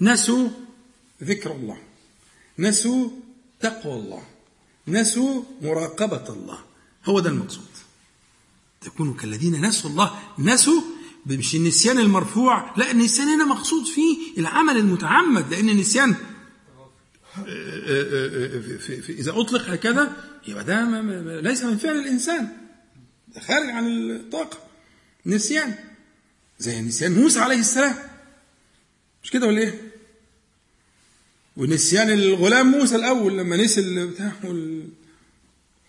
نسوا ذكر الله. نسوا تقوى الله. نسوا مراقبة الله. هو ده المقصود. تكونوا كالذين نسوا الله. نسوا مش النسيان المرفوع. لا النسيان هنا مقصود فيه العمل المتعمد لأن النسيان إذا أطلق هكذا يبقى ده ليس من فعل الإنسان. ده خارج عن الطاقة. نسيان. زي نسيان موسى عليه السلام. مش كده ولا إيه؟ ونسيان الغلام موسى الأول لما نسي وال...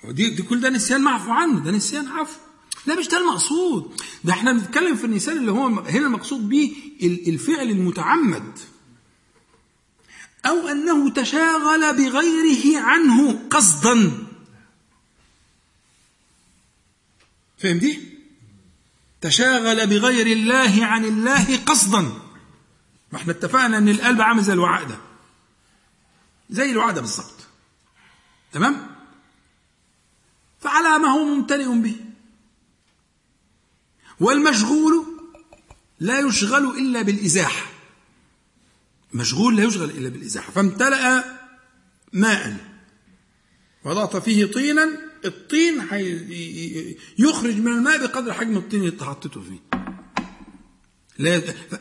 دي, دي كل ده نسيان معفو عنه ده نسيان عفو. لا مش ده المقصود. ده إحنا بنتكلم في النسيان اللي هو هنا المقصود به ال- الفعل المتعمد. أو أنه تشاغل بغيره عنه قصدا. فهم دي؟ تشاغل بغير الله عن الله قصدا. ما إحنا اتفقنا إن القلب عامل زي الوعاء ده. زي الوعاء ده بالظبط تمام؟ فعلى ما هو ممتلئ به. والمشغول لا يشغل إلا بالإزاحة. مشغول لا يشغل إلا بالإزاحة. فامتلأ ماء وضعت فيه طينا. الطين يخرج من الماء بقدر حجم الطين اللي حطيته فيه.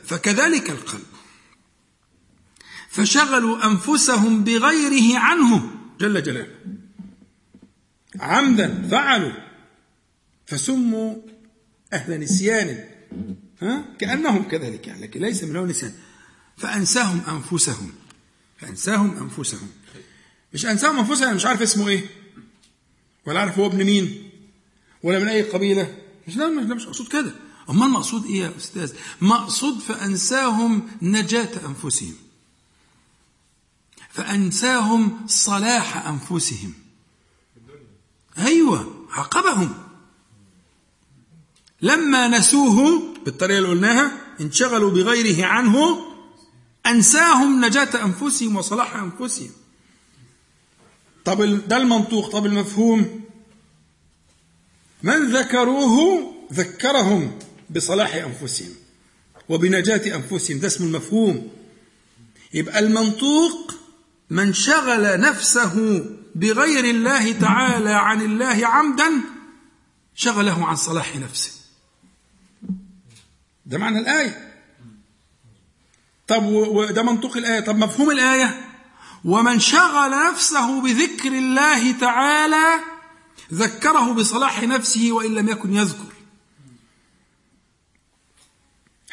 فكذلك القلب. فشغلوا أنفسهم بغيره عنه جل جلاله. عمدا فعلوا. فسموا أهل نسيان. ها؟ كأنهم كذلك يعني لكن ليس من هو نسيان فأنساهم أنفسهم. فأنساهم أنفسهم. مش أنساهم أنفسهم أنا مش عارف اسمه إيه. ولا عارف هو ابن مين. ولا من أي قبيلة. مش لا مش, لا مش كده. أما المقصود إيه يا أستاذ؟ مقصود فأنساهم نجاة أنفسهم. فأنساهم صلاح أنفسهم. أيوة عاقبهم لما نسوه بالطريقة اللي قلناها انشغلوا بغيره عنه أنساهم نجاة أنفسهم وصلاح أنفسهم. طب ده المنطوق طب المفهوم. من ذكروه ذكرهم بصلاح أنفسهم وبنجاة أنفسهم. ده اسم المفهوم. يبقى المنطوق من شغل نفسه بغير الله تعالى عن الله عمدا شغله عن صلاح نفسه. ده معنى الآية. طب وده منطوق الآية. طب مفهوم الآية؟ ومن شغل نفسه بذكر الله تعالى ذكره بصلاح نفسه وإن لم يكن يذكر.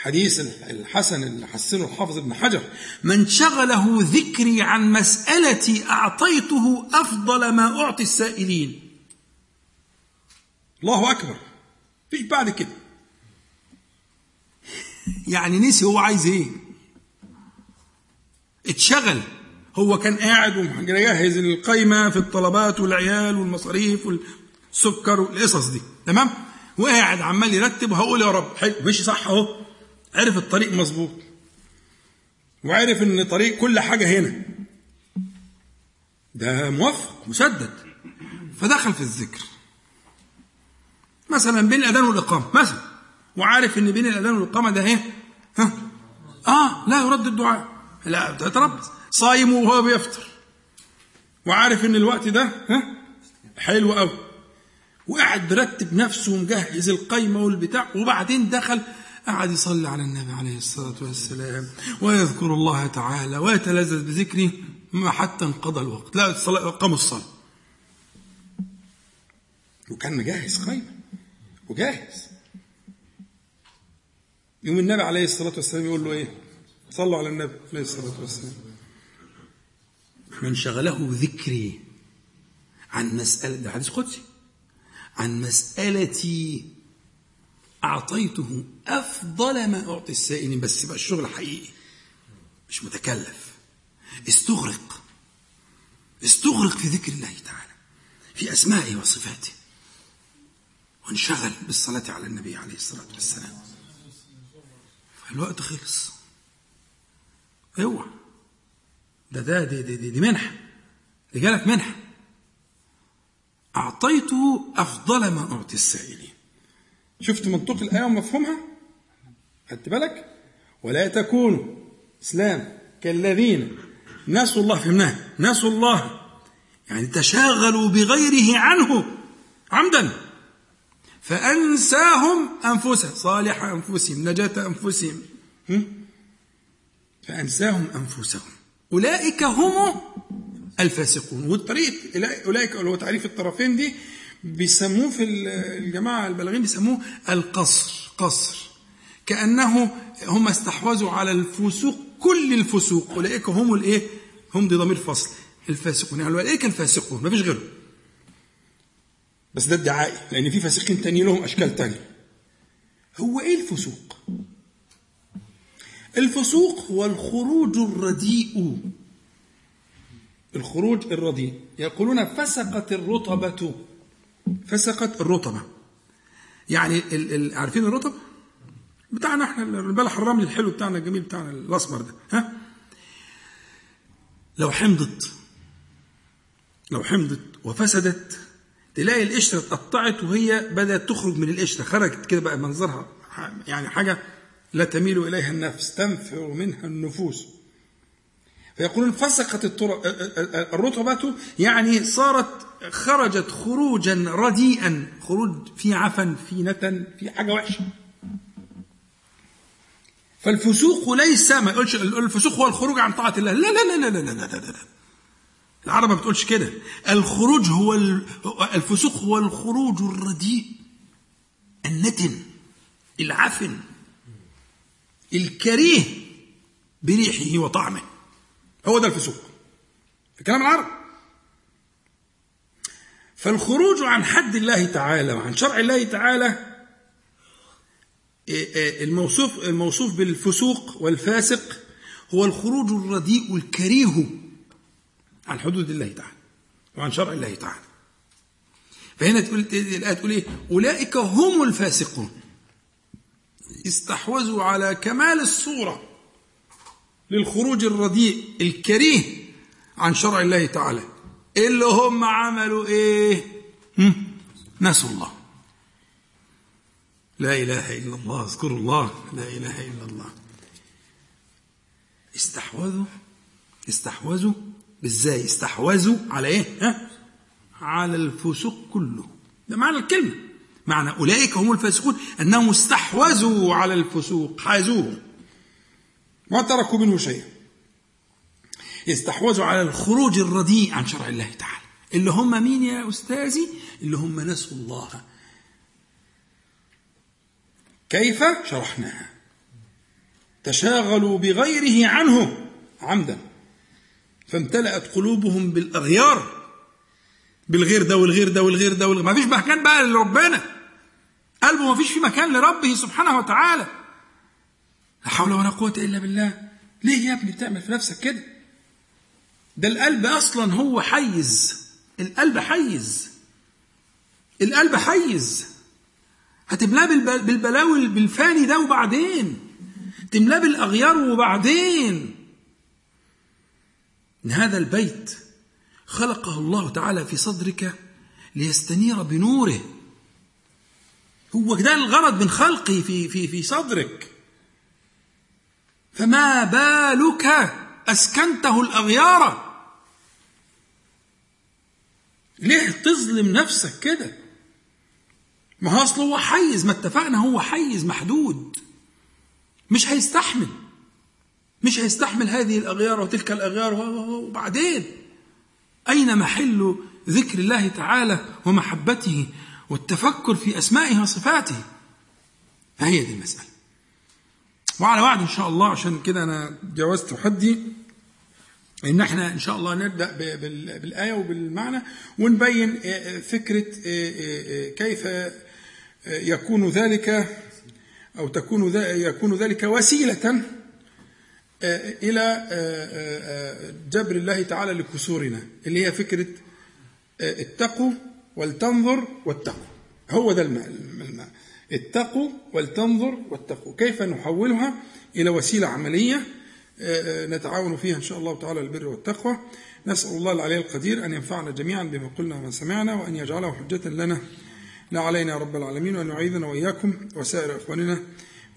حديث الحسن اللي حسنه الحافظ ابن حجر. من شغله ذكري عن مسألتي أعطيته أفضل ما أعطي السائلين. الله أكبر. فيش بعد كده. [laughs] يعني نسي هو عايز إيه. اتشغل. هو كان قاعد ومجهز القايمة في الطلبات والعيال والمصاريف والسكر والقصص دي. تمام؟ وقاعد عمال يرتب وهقول يا رب حلو مشي صح أهو. عرف الطريق مظبوط. وعرف إن طريق كل حاجة هنا. ده موفق مسدد فدخل في الذكر. مثلا بين الأذان والإقامة مثلا. وعارف إن بين الأذان والإقامة ده إيه؟ ها؟ آه لا يرد الدعاء. لا تتربص. صايم وهو بيفطر. وعارف إن الوقت ده ها؟ حلو قوي وقاعد مرتب نفسه ومجهز القايمة والبتاع. وبعدين دخل قعد يصلي على النبي عليه الصلاة والسلام ويذكر الله تعالى ويتلذذ بذكره حتى انقضى الوقت. لا الصلاة قاموا الصلاة. وكان مجهز قايمه وجاهز. يوم النبي عليه الصلاة والسلام يقول له إيه؟ صلوا على النبي عليه الصلاة والسلام. من شغله ذكري عن مسألة ده حديث قدسي. عن مسألتي أعطيته أفضل ما أعطي السائلين بس يبقى الشغل حقيقي. مش متكلف. استغرق. استغرق في ذكر الله تعالى في أسمائه وصفاته. وانشغل بالصلاة على النبي عليه الصلاة والسلام. فالوقت خلص. اوعى. ده ده دي, دي, دي, دي منحة دي جالك منحة أعطيته أفضل ما أعطي السائلين. شفت منطق الآية ومفهومها؟ خدت بالك؟ ولا تكونوا إسلام كالذين نسوا الله فهمناها. نسوا الله. يعني تشاغلوا بغيره عنه عمدا. فأنساهم أنفسهم. صالح أنفسهم نجاة أنفسهم. فأنساهم أنفسهم. أولئك هم الفاسقون. والطريقة أولئك هو تعريف الطرفين دي بيسموه في الجماعة البلاغين بيسموه القصر قصر. كأنه هم استحوذوا على الفسوق كل الفسوق. أولئك هم الإيه؟ هم دي ضمير فصل. الفاسقون. يعني أولئك الفاسقون ما فيش غيرهم. بس ده ادعائي لأن في فاسقين تاني لهم أشكال تانية. هو إيه الفسوق؟ الفسوق هو الخروج الرديء. الخروج الرديء. يقولون فسقت الرطبة. فسقت الرطبة. يعني ال ال عارفين الرطب؟ بتاعنا إحنا البلح الرملي الحلو بتاعنا الجميل بتاعنا الاسمر ده. ها؟ لو حمضت لو حمضت وفسدت تلاقي القشرة اتقطعت وهي بدأت تخرج من القشرة. خرجت كده بقى منظرها يعني حاجة لا تميل إليها النفس تنفر منها النفوس. فيقولون فسقت الرطبة يعني صارت خرجت خروجا رديئا. خروج في عفن في نتن في حاجة وحشة. فالفسوق ليس ما يقولش الفسوق هو الخروج عن طاعة الله. لا لا لا لا لا لا لا, لا. العرب ما بتقولش كده. الخروج هو الفسوق هو الخروج الرديء. النتن العفن الكريه بريحه وطعمه. هو ده الفسوق. في كلام العرب. فالخروج عن حد الله تعالى وعن شرع الله تعالى الموصوف الموصوف بالفسوق والفاسق هو الخروج الرديء الكريه عن حدود الله تعالى وعن شرع الله تعالى. فهنا تقول الآية تقول إيه؟ أولئك هم الفاسقون. استحوذوا على كمال الصورة للخروج الرديء الكريه عن شرع الله تعالى. اللي هم عملوا إيه؟ نسوا الله. لا إله إلا الله. اذكروا الله. لا إله إلا الله. استحوذوا. استحوذوا. إزاي استحوذوا؟ على إيه؟ ها؟ على الفسوق كله. ده معنى الكلمة. معنى أولئك هم الفاسقون. أنهم استحوذوا على الفسوق. حازوه ما تركوا منه شيئا. استحوذوا على الخروج الرديء عن شرع الله تعالى. اللي هم مين يا أستاذي؟ اللي هم نسوا الله. كيف شرحناها؟ تشاغلوا بغيره عنه عمدا. فامتلأت قلوبهم بالأغيار بالغير ده والغير ده والغير ده والغير ما فيش مكان بقى لربنا. قلبه ما فيش في مكان لربه سبحانه وتعالى. لا حول ولا قوة إلا بالله. ليه يا ابني بتعمل في نفسك كده؟ ده القلب أصلا هو حيز. القلب حيز. القلب حيز. هتملاه بالب- بالبلاوي بالفاني ده وبعدين. تملاه بالأغيار وبعدين. ان هذا البيت خلقه الله تعالى في صدرك ليستنير بنوره. هو ده الغرض من خلقه في في في صدرك. فما بالك أسكنته الأغيار؟ ليه تظلم نفسك كده؟ ما هو أصل هو حيز ما اتفقنا هو حيز محدود. مش هيستحمل. مش هيستحمل هذه الأغيار وتلك الأغيار. وبعدين؟ أين محل ذكر الله تعالى ومحبته والتفكر في أسمائه وصفاته؟ فهي دي المسألة. وعلى وعد إن شاء الله عشان كده أنا جاوزت حدي إن إحنا إن شاء الله نبدأ بالآية وبالمعنى ونبين آه، فكرة آه، آه، آه، كيف يكون ذلك أو تكون يكون ذلك وسيلة إلى جبر الله تعالى لكسورنا اللي هي فكرة اتقوا ولتنظر واتقوا. هو ده الماء اتقوا ولتنظر واتقوا. كيف نحولها إلى وسيلة عملية؟ نتعاون فيها إن شاء الله تعالى البر والتقوى نسأل الله العلي القدير أن ينفعنا جميعا بما قلنا وما سمعنا وأن يجعله حجة لنا لا علينا يا رب العالمين وأن يعيذنا وإياكم وسائر إخواننا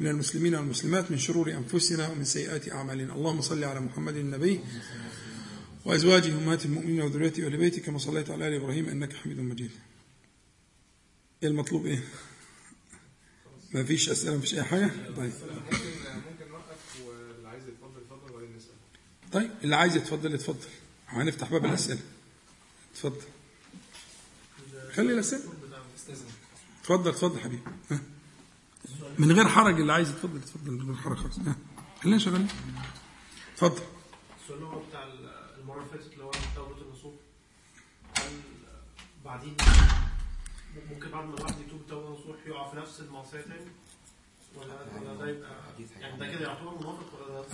من المسلمين والمسلمات من شرور أنفسنا ومن سيئات أعمالنا اللهم صل على محمد النبي وأزواجه أمهات المؤمنين وذريته وآل بيته كما صليت على آل إبراهيم إنك حميد مجيد. المطلوب إيه؟ ما فيش أسئلة ما فيش أي حاجة؟ طيب ممكن ممكن نوقف واللي عايز يتفضل يتفضل وبعدين نسال طيب اللي عايز يتفضل يتفضل. هنفتح باب الأسئلة. اتفضل. خلي الأسئلة. اتفضل اتفضل حبيبي. من غير حرج اللي عايز يتفضل يتفضل من غير حرج خالص. خلينا شغالين. اتفضل. السؤال هو بتاع المرة اللي فاتت اللي هو توبه النصوح هل بعدين ممكن بعد ما الواحد يتوب توبه نصوح يقع في نفس المعصية تاني؟ ولا ولا ده يبقى ولا ده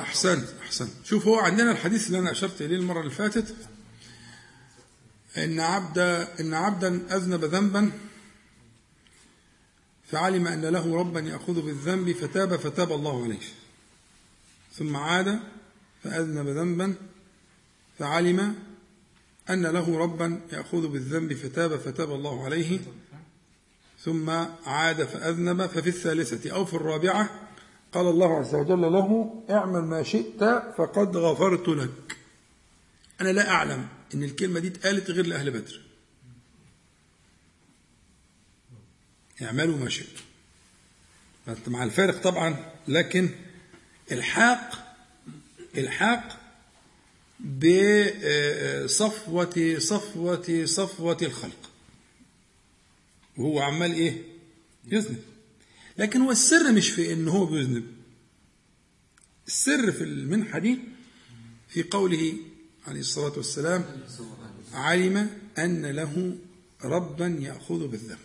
احسنت احسنت شوف هو عندنا الحديث اللي أنا أشرت إليه المرة اللي فاتت إن عبد إن عبدا أذنب ذنبا فعلم أن له ربا يأخذ بالذنب فتاب فتاب الله عليه. ثم عاد فأذنب ذنبا فعلم أن له ربا يأخذ بالذنب فتاب فتاب الله عليه. ثم عاد فأذنب ففي الثالثة أو في الرابعة قال الله عز وجل له اعمل ما شئت فقد غفرت لك. أنا لا أعلم إن الكلمة دي اتقالت غير لأهل بدر. اعملوا ما شئتم مع الفارق طبعا لكن الحاق الحاق بصفوة صفوة صفوة الخلق. وهو عمال إيه؟ يذنب. لكن هو السر مش في ان هو بيذنب. السر في المنحة دي في قوله عليه الصلاة والسلام علم أن له ربا يأخذ بالذنب.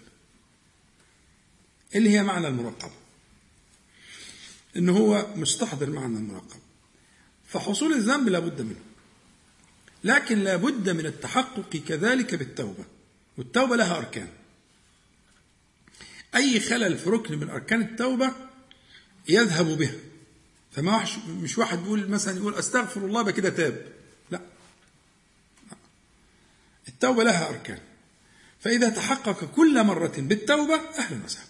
اللي هي معنى المراقبة. إن هو مستحضر معنى المراقبة. فحصول الذنب لابد منه. لكن لابد من التحقق كذلك بالتوبة. والتوبة لها أركان. أي خلل في ركن من أركان التوبة يذهب بها. فما مش واحد بيقول مثلا يقول أستغفر الله بقى كده تاب. لا. التوبة لها أركان. فإذا تحقق كل مرة بالتوبة أهلا وسهلا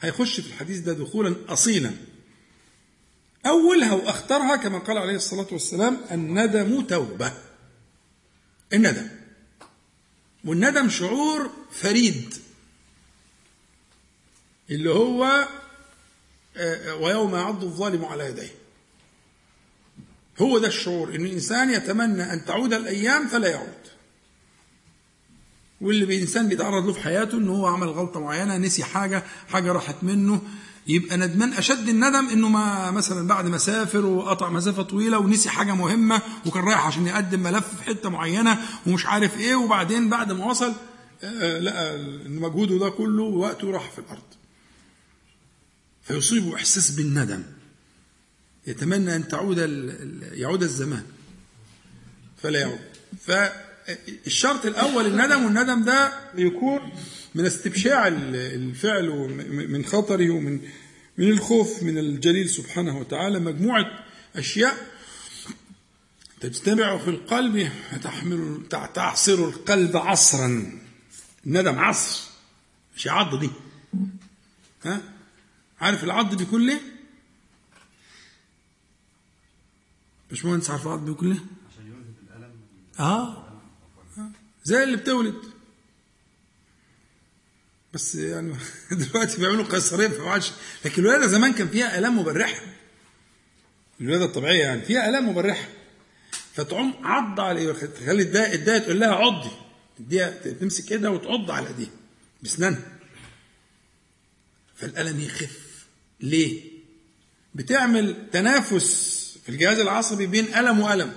هيخش في الحديث ده دخولا أصيلا. أولها وأخطرها كما قال عليه الصلاة والسلام الندم توبة. الندم. والندم شعور فريد. اللي هو ويوم يعض الظالم على يديه. هو ده الشعور إن الإنسان يتمنى أن تعود الأيام فلا يعود. واللي الإنسان بيتعرض له في حياته ان هو عمل غلطة معينة نسي حاجة حاجة راحت منه يبقى ندمان أشد الندم إنه ما مثلا بعد ما سافر وقطع مسافة طويلة ونسي حاجة مهمة وكان رايح عشان يقدم ملف في حتة معينة ومش عارف إيه وبعدين بعد ما وصل لقى إن مجهوده ده كله وقته راح في الأرض. فيصيبه إحساس بالندم. يتمنى أن تعود يعود الزمان. فلا يعود. فالشرط الأول الندم والندم ده يكون من استبشاع ال- الفعل ومن خطره ومن من الخوف من الجليل سبحانه وتعالى. مجموعة أشياء تجتمع في القلب تحمل تع- تعصر القلب عصرا. الندم عصر. مش عض دي ها؟ عارف العض بيكون ليه؟ مش مهندس عارف العض بيكون ليه؟ آه آه. زي اللي بتولد. بس يعني [laughs] دلوقتي بيعملوا قيصريه فما عادش لكن الولادة زمان كان فيها الام مبرحه الولادة الطبيعية يعني فيها الام مبرحه فتقوم عض على تخلي الدايه الدايه تقول لها عضي. تديها تمسك إيدها وتعض على ايديها باسنانها فالألم يخف. ليه؟ بتعمل تنافس في الجهاز العصبي بين ألم وألم.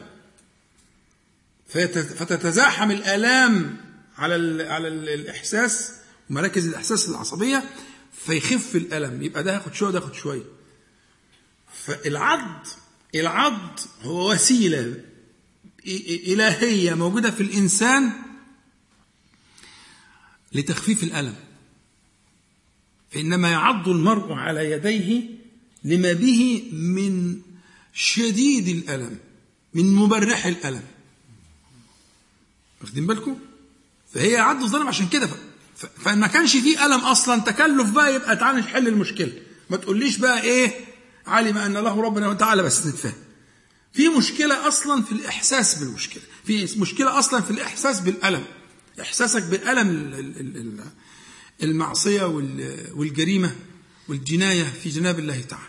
فيت- فتتزاحم الآلام على على ال الإحساس ومراكز الإحساس العصبية فيخف الالم يبقى ده ياخد شوية وده ياخد شوية. فالعض العض هو وسيلة إ- إ- إلهية موجودة في الإنسان لتخفيف الالم فانما يعض المرء على يديه لما به من شديد الألم من مبرح الألم. واخدين بالكم؟ فهي عض الظلم عشان كده. ف... ف... فما كانش فيه ألم أصلا تكلف بقى يبقى تعالى نحل المشكلة. ما تقوليش بقى إيه علم أن له ربنا وتعالى بس نتفاهم. في مشكلة أصلا في الإحساس بالمشكلة. في مشكلة أصلا في الإحساس بالألم. إحساسك بالألم ال- ال- ال- ال- المعصية وال- والجريمة والجناية في جناب الله تعالى.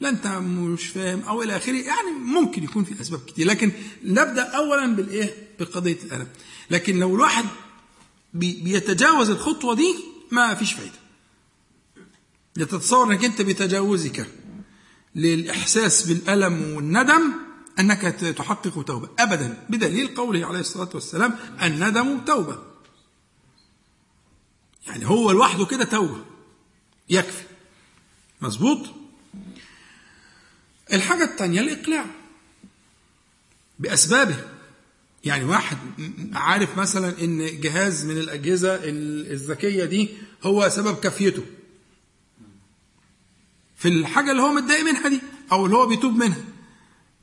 لا أنت مش فاهم أو إلى آخره يعني ممكن يكون في أسباب كتير لكن نبدأ اولا بالإيه؟ بقضية الالم لكن لو الواحد بي- بيتجاوز الخطوة دي ما فيش فايدة. لتتصور إنك أنت بتجاوزك للإحساس بالألم والندم أنك ت- تحقق توبة. ابدا بدليل قوله عليه الصلاة والسلام الندم توبة. يعني هو لوحده كده توبه يكفي. مظبوط؟ الحاجة الثانية الإقلاع. بأسبابه. يعني واحد عارف مثلا إن جهاز من الأجهزة ال- الذكية دي هو سبب كفيته. في الحاجة اللي هو متضايق منها دي أو اللي هو بيتوب منها.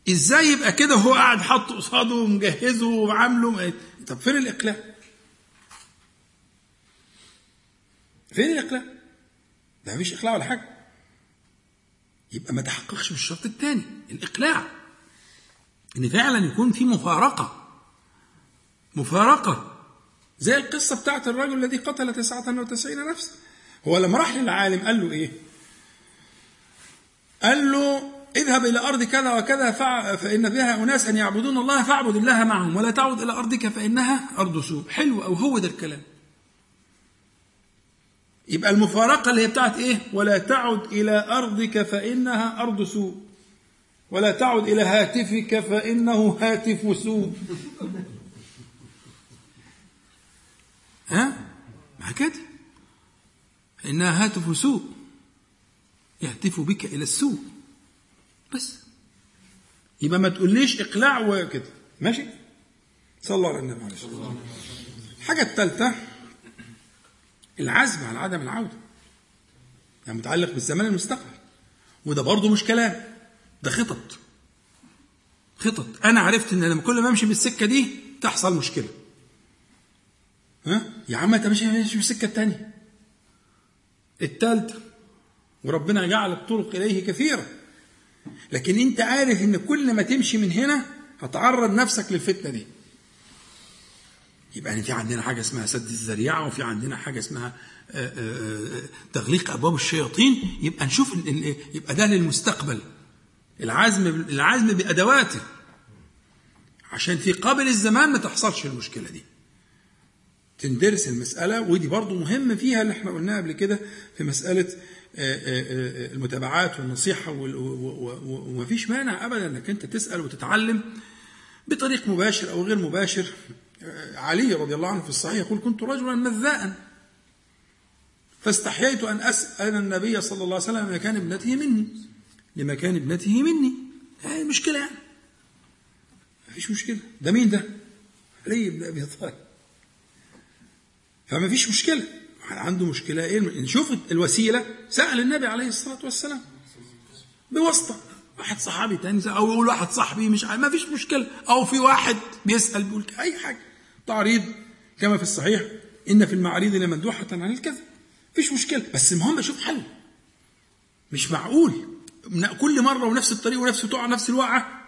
إزاي يبقى كده وهو قاعد حاطه قصاده ومجهزه وعامله؟ طب فين الإقلاع؟ فين الاقلاع ده مفيش إقلاع ولا حاجة. يبقى ما تحققش بالشرط الثاني الإقلاع. إن فعلا يكون في مفارقة. مفارقة. زي القصة بتاعت الرجل الذي قتل 99 نفسا. هو لما راح للعالم قال له إيه؟ قال له اذهب إلى أرض كذا وكذا فإن فيها أناس أن يعبدون الله فاعبد الله معهم ولا تعد إلى أرضك فإنها أرض سوء. حلو أو هو ده الكلام. يبقى المفارقة اللي هي بتاعت إيه؟ ولا تعد إلى أرضك فإنها أرض سوء. ولا تعد إلى هاتفك فإنه هاتف سوء. ها؟ ما كده؟ إنها هاتف سوء. يهتف بك إلى السوء. بس. يبقى ما تقوليش إقلاع وكده. ماشي؟ صلى الله على النبي عليه الصلاه والسلام الحاجة الثالثه العزم على عدم العودة. يعني متعلق بالزمان المستقبل. وده برضه مش كلام ده خطط. خطط. أنا عرفت إن لما كل ما أمشي بالسكة دي تحصل مشكلة. ها؟ يا عم أنت ماشي ماشي بالسكه الثانية الثالثه وربنا جعل الطرق إليه كثيرة. لكن أنت عارف إن كل ما تمشي من هنا هتعرض نفسك للفتنة دي. يبقى يعني في عندنا حاجة اسمها سد الذريعة وفي عندنا حاجة اسمها آه، آه، آه، تغليق أبواب الشياطين. يبقى نشوف يبقى ده للمستقبل. العزم العزم بأدواته. عشان في قابل الزمان ما تحصلش المشكلة دي. تندرس المسألة ودي برضو مهم فيها اللي إحنا قلناها قبل كده في مسألة المتابعات والنصيحة ومفيش مانع أبدا أنك أنت تسأل وتتعلم بطريق مباشر أو غير مباشر. علي رضي الله عنه في الصحيح يقول كنت رجلا مذاء فاستحييت أن أسأل النبي صلى الله عليه وسلم لمكان ابنته مني لمكان ابنته مني. هاي مشكلة يعني. مفيش مشكلة. ده مين ده؟ علي بن أبي طالب. فما فيش مشكلة. عنده مشكلة إيه؟ شوف الوسيلة. سأل النبي عليه الصلاة والسلام. بواسطة. واحد صحابي تاني سأل، أو يقول واحد صاحبي مش عارف ما فيش مشكلة. أو في واحد بيسأل بيقول أي حاجة. تعريض كما في الصحيح إن في المعاريض لمندوحه عن الكذب. مفيش مشكلة. بس المهم أشوف حل. مش معقول. كل مرة ونفس الطريق ونفس تقع نفس الوقعة.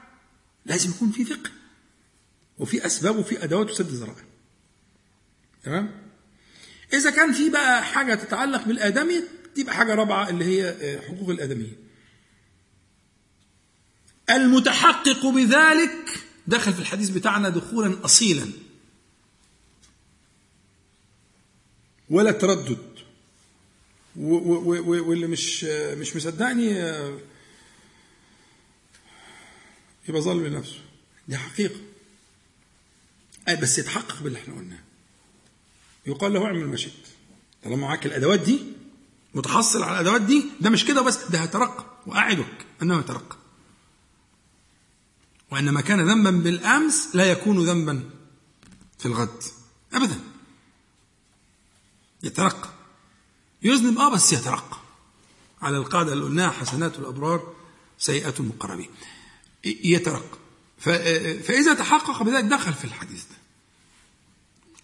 لازم يكون في فقه. وفي أسباب وفي أدوات تسد الذرائع تمام؟ إذا كان في بقى حاجة تتعلق بالآدمي تبقى حاجة رابعة اللي هي آه، حقوق الآدميين. المتحقق بذلك دخل في الحديث بتاعنا دخولا اصيلا. ولا تردد. واللي مش مش مصدقني آه، يبقى ظالم لنفسه. دي حقيقة. آه، بس يتحقق باللي إحنا قلناه. يقال له اعمل ما شئت. طالما معاك الأدوات دي متحصل على الأدوات دي ده مش كده بس ده هيترقى. وأعدك أنه يترقى. وأن ما كان ذنبا بالأمس لا يكون ذنبا في الغد. ابدا. يترقى. يذنب آه بس يترقى. على القاعدة اللي قلناها حسنات الأبرار سيئات المقربين يترقى. فإذا تحقق بذلك دخل في الحديث ده.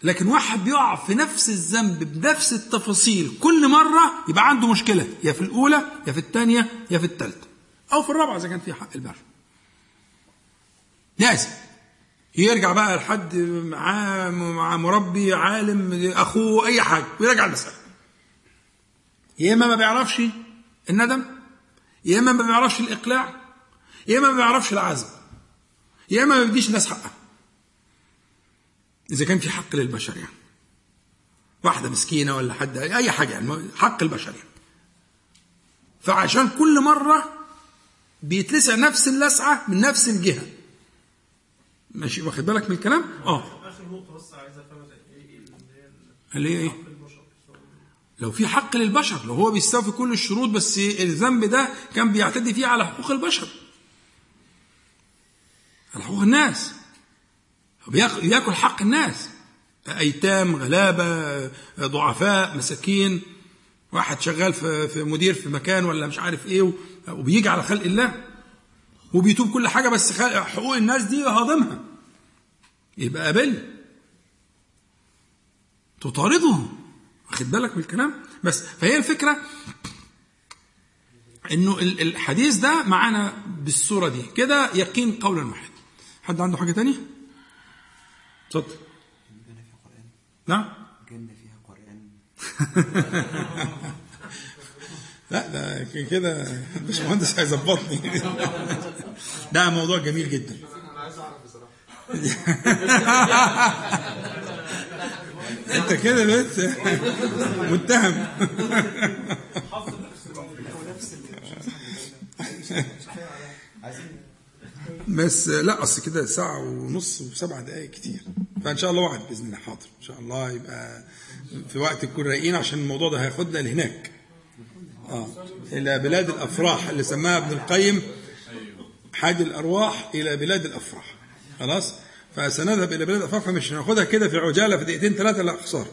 لكن واحد بيقع في نفس الذنب بنفس التفاصيل كل مرة يبقى عنده مشكلة. يا في الأولى يا في الثانية يا في الثالثة. أو في الرابعة إذا كان في حق البر. لازم. يرجع بقى لحد معاه مع مربي عالم أخوه أي حاجة ويرجع المسألة يا إما ما بيعرفش الندم يا إما ما بيعرفش الإقلاع يا إما ما بيعرفش العزم يا إما ما بيديش الناس حقها. إذا كان في حق للبشر يعني. واحدة مسكينة ولا حد أي حاجة يعني حق البشر يعني. فعشان كل مرة بيتلسع نفس اللسعة من نفس الجهة. ماشي واخد بالك من الكلام؟ آه. آخر نقطة بس عايز افهمها إيه اللي هي اللي هي إيه؟ لو في حق للبشر لو هو بيستوفي كل الشروط بس الذنب ده كان بيعتدي فيه على حقوق البشر. على حقوق الناس. بياكل ياكل حق الناس. أيتام غلابة ضعفاء مساكين. واحد شغال في مدير في مكان ولا مش عارف إيه وبيجي على خلق الله. وبيتوب كل حاجة بس حقوق الناس دي هاضمها. يبقى قابل. تطارده واخد بالك من الكلام؟ بس فهي الفكرة إنه ال- الحديث ده معانا بالصورة دي. كده يقين قولا واحد. حد عنده حاجة تانية؟ اتفضل. الجنة فيها قرآن. نعم. الجنة فيها قرآن. [laughs] لا ده كده الباشمهندس هيظبطني. [laughs] ده موضوع جميل جدا. أنا عايز اعرف انت كده بقيت متهم. [laughs] بس لا اصل كده ساعة ونص وسبع دقائق كتير. فإن شاء الله وعد بإذن الله. حاضر. إن شاء الله يبقى في وقت نكون رايقين عشان الموضوع ده هياخدنا لهناك. آه. إلى بلاد الأفراح اللي سماها ابن القيم حاج الأرواح إلى بلاد الأفراح. خلاص؟ فسنذهب إلى بلاد الأفراح فمش هناخدها كده في عجالة في دقيقتين ثلاثة لا خساره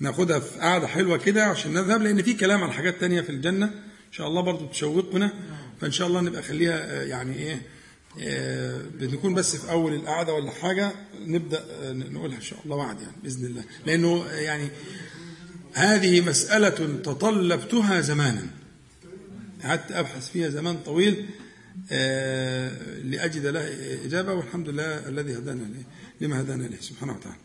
ناخدها في قعدة حلوة كده عشان نذهب لأن في كلام عن حاجات تانية في الجنة. إن شاء الله برضو تشوقنا. فإن شاء الله نبقى خليها آه، يعني إيه آه، بنكون بس في أول القعدة ولا حاجة نبدأ آه، نقولها إن شاء الله وعد يعني بإذن الله. لأنه آه، يعني هذه مسألة تطلبتها زمانا قعدت أبحث فيها زمان طويل آه، لأجد لها إجابة والحمد لله الذي هدانا لما هدانا له سبحانه وتعالى.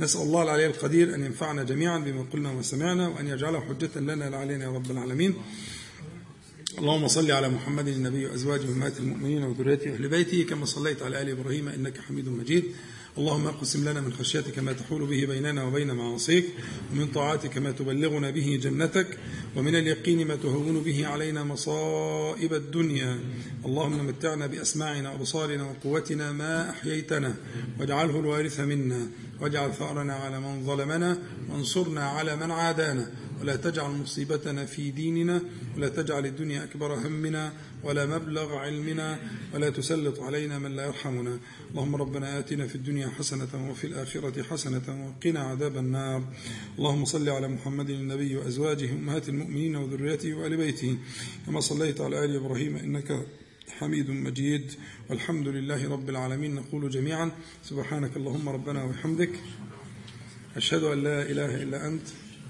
نسأل الله العلي القدير أن ينفعنا جميعا بما قلنا وسمعنا وأن يجعله حجة لنا لا علينا يا رب العالمين. اللهم صل على محمد النبي وأزواجه وامهات المؤمنين وذريته واهل بيته كما صليت على آل إبراهيم إنك حميد مجيد. اللهم اقسم لنا من خشيتك ما تحول به بيننا وبين معاصيك ومن طاعتك ما تبلغنا به جنتك ومن اليقين ما تهون به علينا مصائب الدنيا. اللهم متعنا بأسماعنا وابصارنا وقوتنا ما أحييتنا واجعله الوارث منا واجعل ثأرنا على من ظلمنا وانصرنا على من عادانا. ولا تجعل مصيبتنا في ديننا ولا تجعل الدنيا أكبر همنا ولا مبلغ علمنا ولا تسلط علينا من لا يرحمنا. اللهم ربنا آتنا في الدنيا حسنة وفي الآخرة حسنة وقنا عذاب النار. اللهم صل على محمد النبي وأزواجه أمهات المؤمنين وذريته وآل بيته. كما صليت على آل إبراهيم إنك حميد مجيد. والحمد لله رب العالمين. نقول جميعا سبحانك اللهم ربنا وبحمدك. أشهد أن لا إله إلا أنت.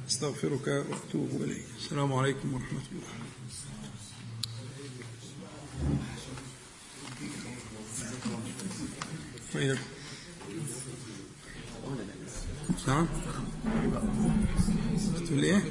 أستغفرك وأتوب إليك. السلام عليكم ورحمة الله. وإياكم نعم. تقول إيه؟